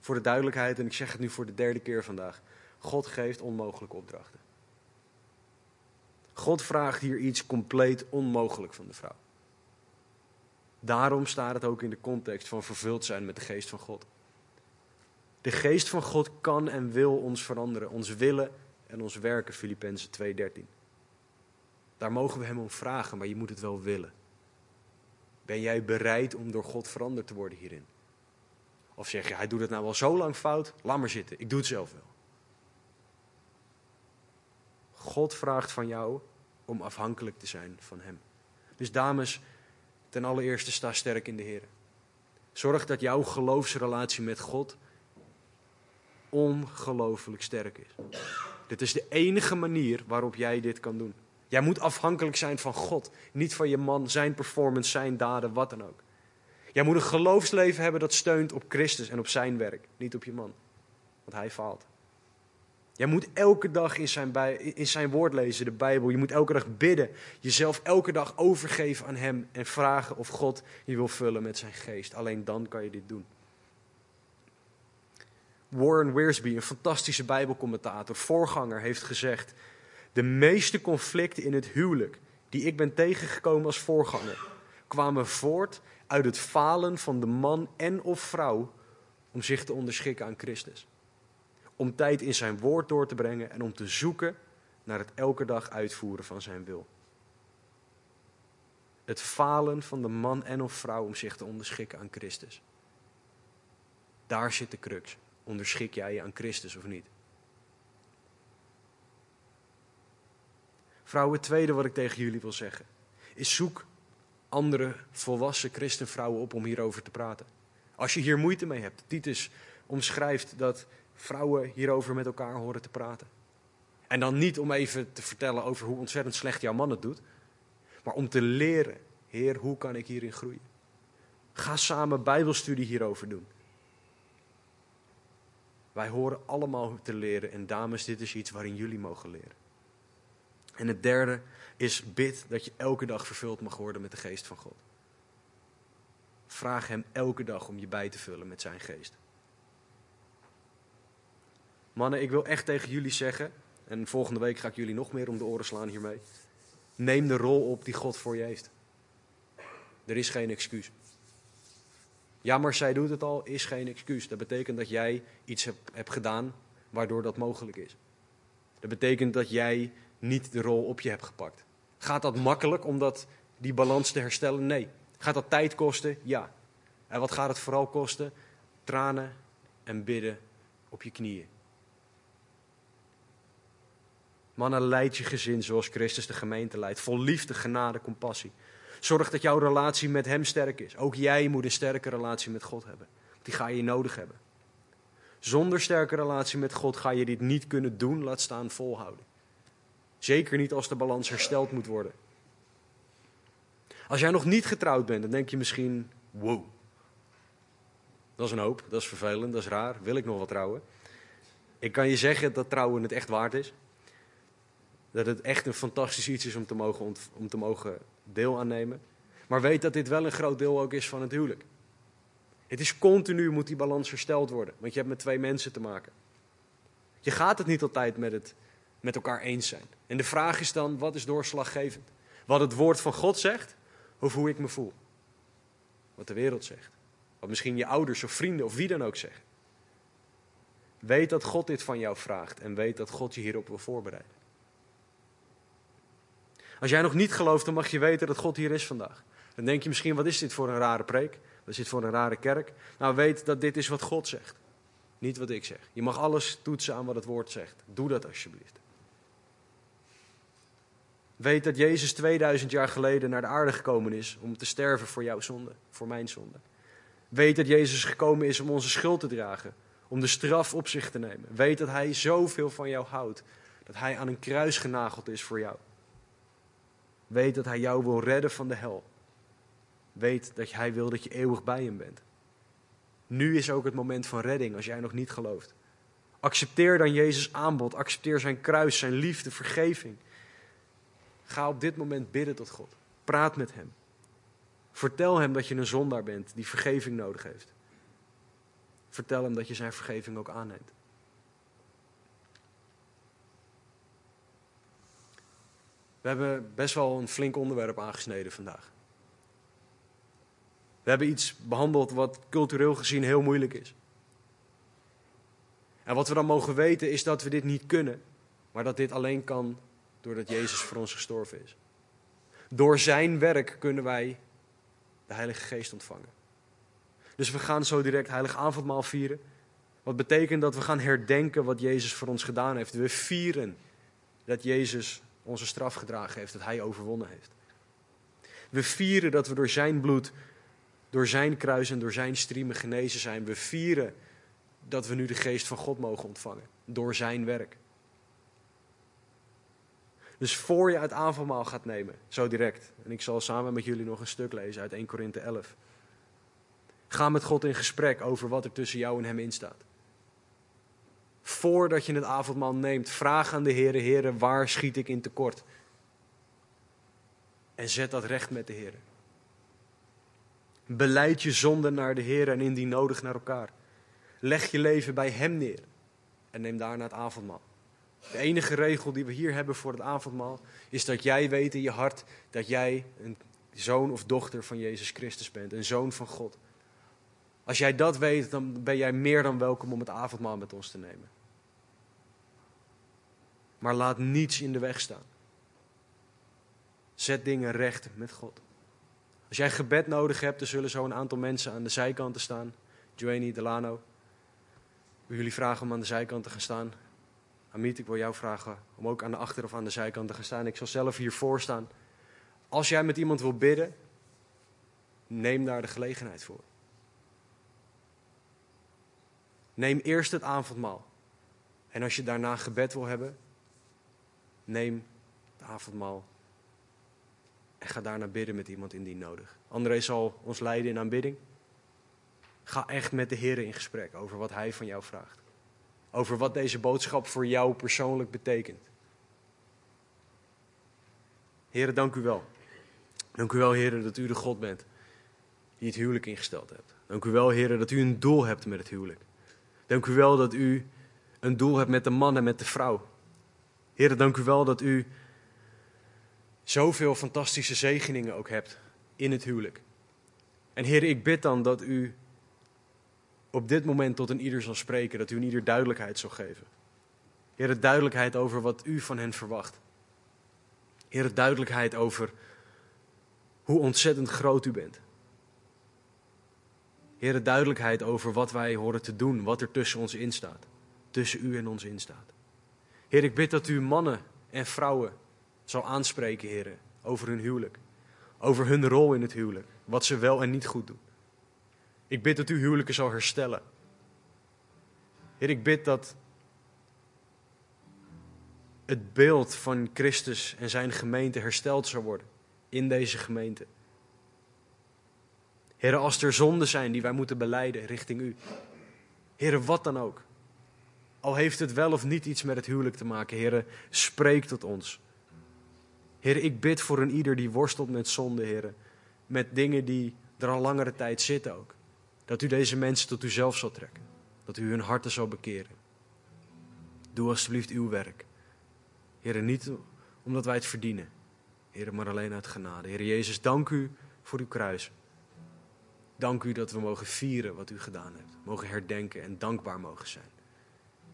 Voor de duidelijkheid, en ik zeg het nu voor de derde keer vandaag. God geeft onmogelijke opdrachten. God vraagt hier iets compleet onmogelijk van de vrouw. Daarom staat het ook in de context van vervuld zijn met de geest van God. De geest van God kan en wil ons veranderen, ons willen en ons werken, Filippenzen 2:13. Daar mogen we hem om vragen, maar je moet het wel willen. Ben jij bereid om door God veranderd te worden hierin? Of zeg je, hij doet het nou wel zo lang fout, laat maar zitten, ik doe het zelf wel. God vraagt van jou om afhankelijk te zijn van hem. Dus dames, ten allereerste sta sterk in de Heer. Zorg dat jouw geloofsrelatie met God ongelooflijk sterk is. Dit is de enige manier waarop jij dit kan doen. Jij moet afhankelijk zijn van God, niet van je man, zijn performance, zijn daden, wat dan ook. Jij moet een geloofsleven hebben dat steunt op Christus en op zijn werk, niet op je man. Want hij faalt. Jij moet elke dag in zijn, bij, in zijn woord lezen, de Bijbel. Je moet elke dag bidden. Jezelf elke dag overgeven aan Hem en vragen of God je wil vullen met zijn geest. Alleen dan kan je dit doen. Warren Wiersbe, een fantastische Bijbelcommentator, voorganger, heeft gezegd: De meeste conflicten in het huwelijk die ik ben tegengekomen als voorganger, kwamen voort uit het falen van de man en of vrouw om zich te onderschikken aan Christus. Om tijd in zijn woord door te brengen en om te zoeken naar het elke dag uitvoeren van zijn wil. Het falen van de man en of vrouw om zich te onderschikken aan Christus. Daar zit de crux. Onderschik jij je aan Christus of niet? Vrouwen, het tweede wat ik tegen jullie wil zeggen, is zoek andere volwassen christenvrouwen op om hierover te praten. Als je hier moeite mee hebt, Titus omschrijft dat vrouwen hierover met elkaar horen te praten. En dan niet om even te vertellen over hoe ontzettend slecht jouw man het doet, maar om te leren, Heer, hoe kan ik hierin groeien? Ga samen Bijbelstudie hierover doen. Wij horen allemaal te leren en dames, dit is iets waarin jullie mogen leren. En het derde is bid dat je elke dag vervuld mag worden met de geest van God. Vraag Hem elke dag om je bij te vullen met Zijn geest. Mannen, ik wil echt tegen jullie zeggen, en volgende week ga ik jullie nog meer om de oren slaan hiermee. Neem de rol op die God voor je heeft. Er is geen excuus. Ja, maar zij doet het al, is geen excuus. Dat betekent dat jij iets hebt, hebt gedaan waardoor dat mogelijk is. Dat betekent dat jij niet de rol op je hebt gepakt. Gaat dat makkelijk om dat, die balans te herstellen? Nee. Gaat dat tijd kosten? Ja. En wat gaat het vooral kosten? Tranen en bidden op je knieën. Mannen, leid je gezin zoals Christus de gemeente leidt. Vol liefde, genade, compassie. Zorg dat jouw relatie met Hem sterk is. Ook jij moet een sterke relatie met God hebben. Die ga je nodig hebben. Zonder sterke relatie met God ga je dit niet kunnen doen, laat staan volhouden. Zeker niet als de balans hersteld moet worden. Als jij nog niet getrouwd bent, dan denk je misschien: wow. Dat is een hoop, dat is vervelend, dat is raar. Wil ik nog wel trouwen? Ik kan je zeggen dat trouwen het echt waard is. Dat het echt een fantastisch iets is om te mogen, om te mogen deel aannemen. Maar weet dat dit wel een groot deel ook is van het huwelijk. Het is continu moet die balans hersteld worden, want je hebt met twee mensen te maken. Je gaat het niet altijd met, het, met elkaar eens zijn. En de vraag is dan, wat is doorslaggevend? Wat het woord van God zegt, of hoe ik me voel? Wat de wereld zegt. Wat misschien je ouders of vrienden of wie dan ook zeggen. Weet dat God dit van jou vraagt en weet dat God je hierop wil voorbereiden. Als jij nog niet gelooft, dan mag je weten dat God hier is vandaag. Dan denk je misschien, wat is dit voor een rare preek? Wat is dit voor een rare kerk? Nou, weet dat dit is wat God zegt. Niet wat ik zeg. Je mag alles toetsen aan wat het woord zegt. Doe dat alsjeblieft. Weet dat Jezus 2000 jaar geleden naar de aarde gekomen is om te sterven voor jouw zonde, voor mijn zonde. Weet dat Jezus gekomen is om onze schuld te dragen, om de straf op zich te nemen. Weet dat Hij zoveel van jou houdt, dat Hij aan een kruis genageld is voor jou. Weet dat Hij jou wil redden van de hel. Weet dat Hij wil dat je eeuwig bij Hem bent. Nu is ook het moment van redding als jij nog niet gelooft. Accepteer dan Jezus' aanbod. Accepteer zijn kruis, zijn liefde, vergeving. Ga op dit moment bidden tot God. Praat met Hem. Vertel Hem dat je een zondaar bent die vergeving nodig heeft. Vertel Hem dat je zijn vergeving ook aanneemt. We hebben best wel een flink onderwerp aangesneden vandaag. We hebben iets behandeld wat cultureel gezien heel moeilijk is. En wat we dan mogen weten is dat we dit niet kunnen, maar dat dit alleen kan doordat Jezus voor ons gestorven is. Door zijn werk kunnen wij de Heilige Geest ontvangen. Dus we gaan zo direct Heilig Avondmaal vieren. Wat betekent dat we gaan herdenken wat Jezus voor ons gedaan heeft. We vieren dat Jezus onze straf gedragen heeft, dat Hij overwonnen heeft. We vieren dat we door Zijn bloed, door Zijn kruis en door Zijn striemen genezen zijn. We vieren dat we nu de geest van God mogen ontvangen, door Zijn werk. Dus voor je het avondmaal gaat nemen, zo direct, en ik zal samen met jullie nog een stuk lezen uit 1 Korinthe 11. Ga met God in gesprek over wat er tussen jou en Hem in staat. Voordat je het avondmaal neemt, vraag aan de Heer, Heer, waar schiet ik in tekort? En zet dat recht met de Heer. Beleid je zonde naar de Heer en indien nodig naar elkaar. Leg je leven bij Hem neer en neem daarna het avondmaal. De enige regel die we hier hebben voor het avondmaal is dat jij weet in je hart dat jij een zoon of dochter van Jezus Christus bent, een zoon van God. Als jij dat weet, dan ben jij meer dan welkom om het avondmaal met ons te nemen. Maar laat niets in de weg staan. Zet dingen recht met God. Als jij gebed nodig hebt, er zullen zo een aantal mensen aan de zijkanten staan. Joanie, Delano. Wil jullie vragen om aan de zijkant te gaan staan. Amit, ik wil jou vragen om ook aan de achter- of aan de zijkant te gaan staan. Ik zal zelf hiervoor staan. Als jij met iemand wil bidden, neem daar de gelegenheid voor. Neem eerst het avondmaal. En als je daarna gebed wil hebben, neem het avondmaal. En ga daarna bidden met iemand indien nodig. André zal ons leiden in aanbidding. Ga echt met de Heer in gesprek over wat Hij van jou vraagt. Over wat deze boodschap voor jou persoonlijk betekent. Heren, dank u wel. Dank u wel, heren, dat u de God bent die het huwelijk ingesteld hebt. Dank u wel, heren, dat u een doel hebt met het huwelijk. Dank u wel dat u een doel hebt met de man en met de vrouw. Heren, dank u wel dat u zoveel fantastische zegeningen ook hebt in het huwelijk. En heren, ik bid dan dat u op dit moment tot een ieder zal spreken, dat u een ieder duidelijkheid zal geven. Heer, duidelijkheid over wat u van hen verwacht. Heer, duidelijkheid over hoe ontzettend groot u bent. Heer, duidelijkheid over wat wij horen te doen, wat er tussen ons in staat. Tussen u en ons in staat. Heer, ik bid dat u mannen en vrouwen zal aanspreken, Heer, over hun huwelijk. Over hun rol in het huwelijk. Wat ze wel en niet goed doen. Ik bid dat u huwelijken zal herstellen. Heer, ik bid dat het beeld van Christus en zijn gemeente hersteld zal worden in deze gemeente. Heer, als er zonden zijn die wij moeten beleiden richting u. Heer, wat dan ook. Al heeft het wel of niet iets met het huwelijk te maken, Heer, spreek tot ons. Heer, ik bid voor een ieder die worstelt met zonde, Heer. Met dingen die er al langere tijd zitten ook. Dat u deze mensen tot uzelf zal trekken. Dat u hun harten zal bekeren. Doe alsjeblieft uw werk. Heer, niet omdat wij het verdienen. Heer, maar alleen uit genade. Heer Jezus, dank u voor uw kruis. Dank u dat we mogen vieren wat u gedaan hebt. Mogen herdenken en dankbaar mogen zijn.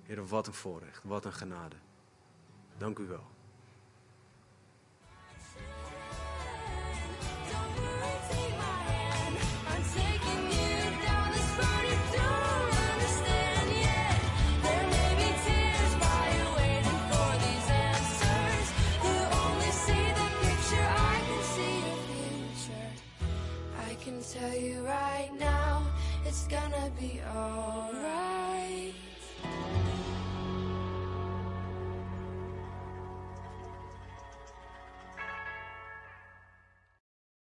Heer, wat een voorrecht, wat een genade. Dank u wel. be all.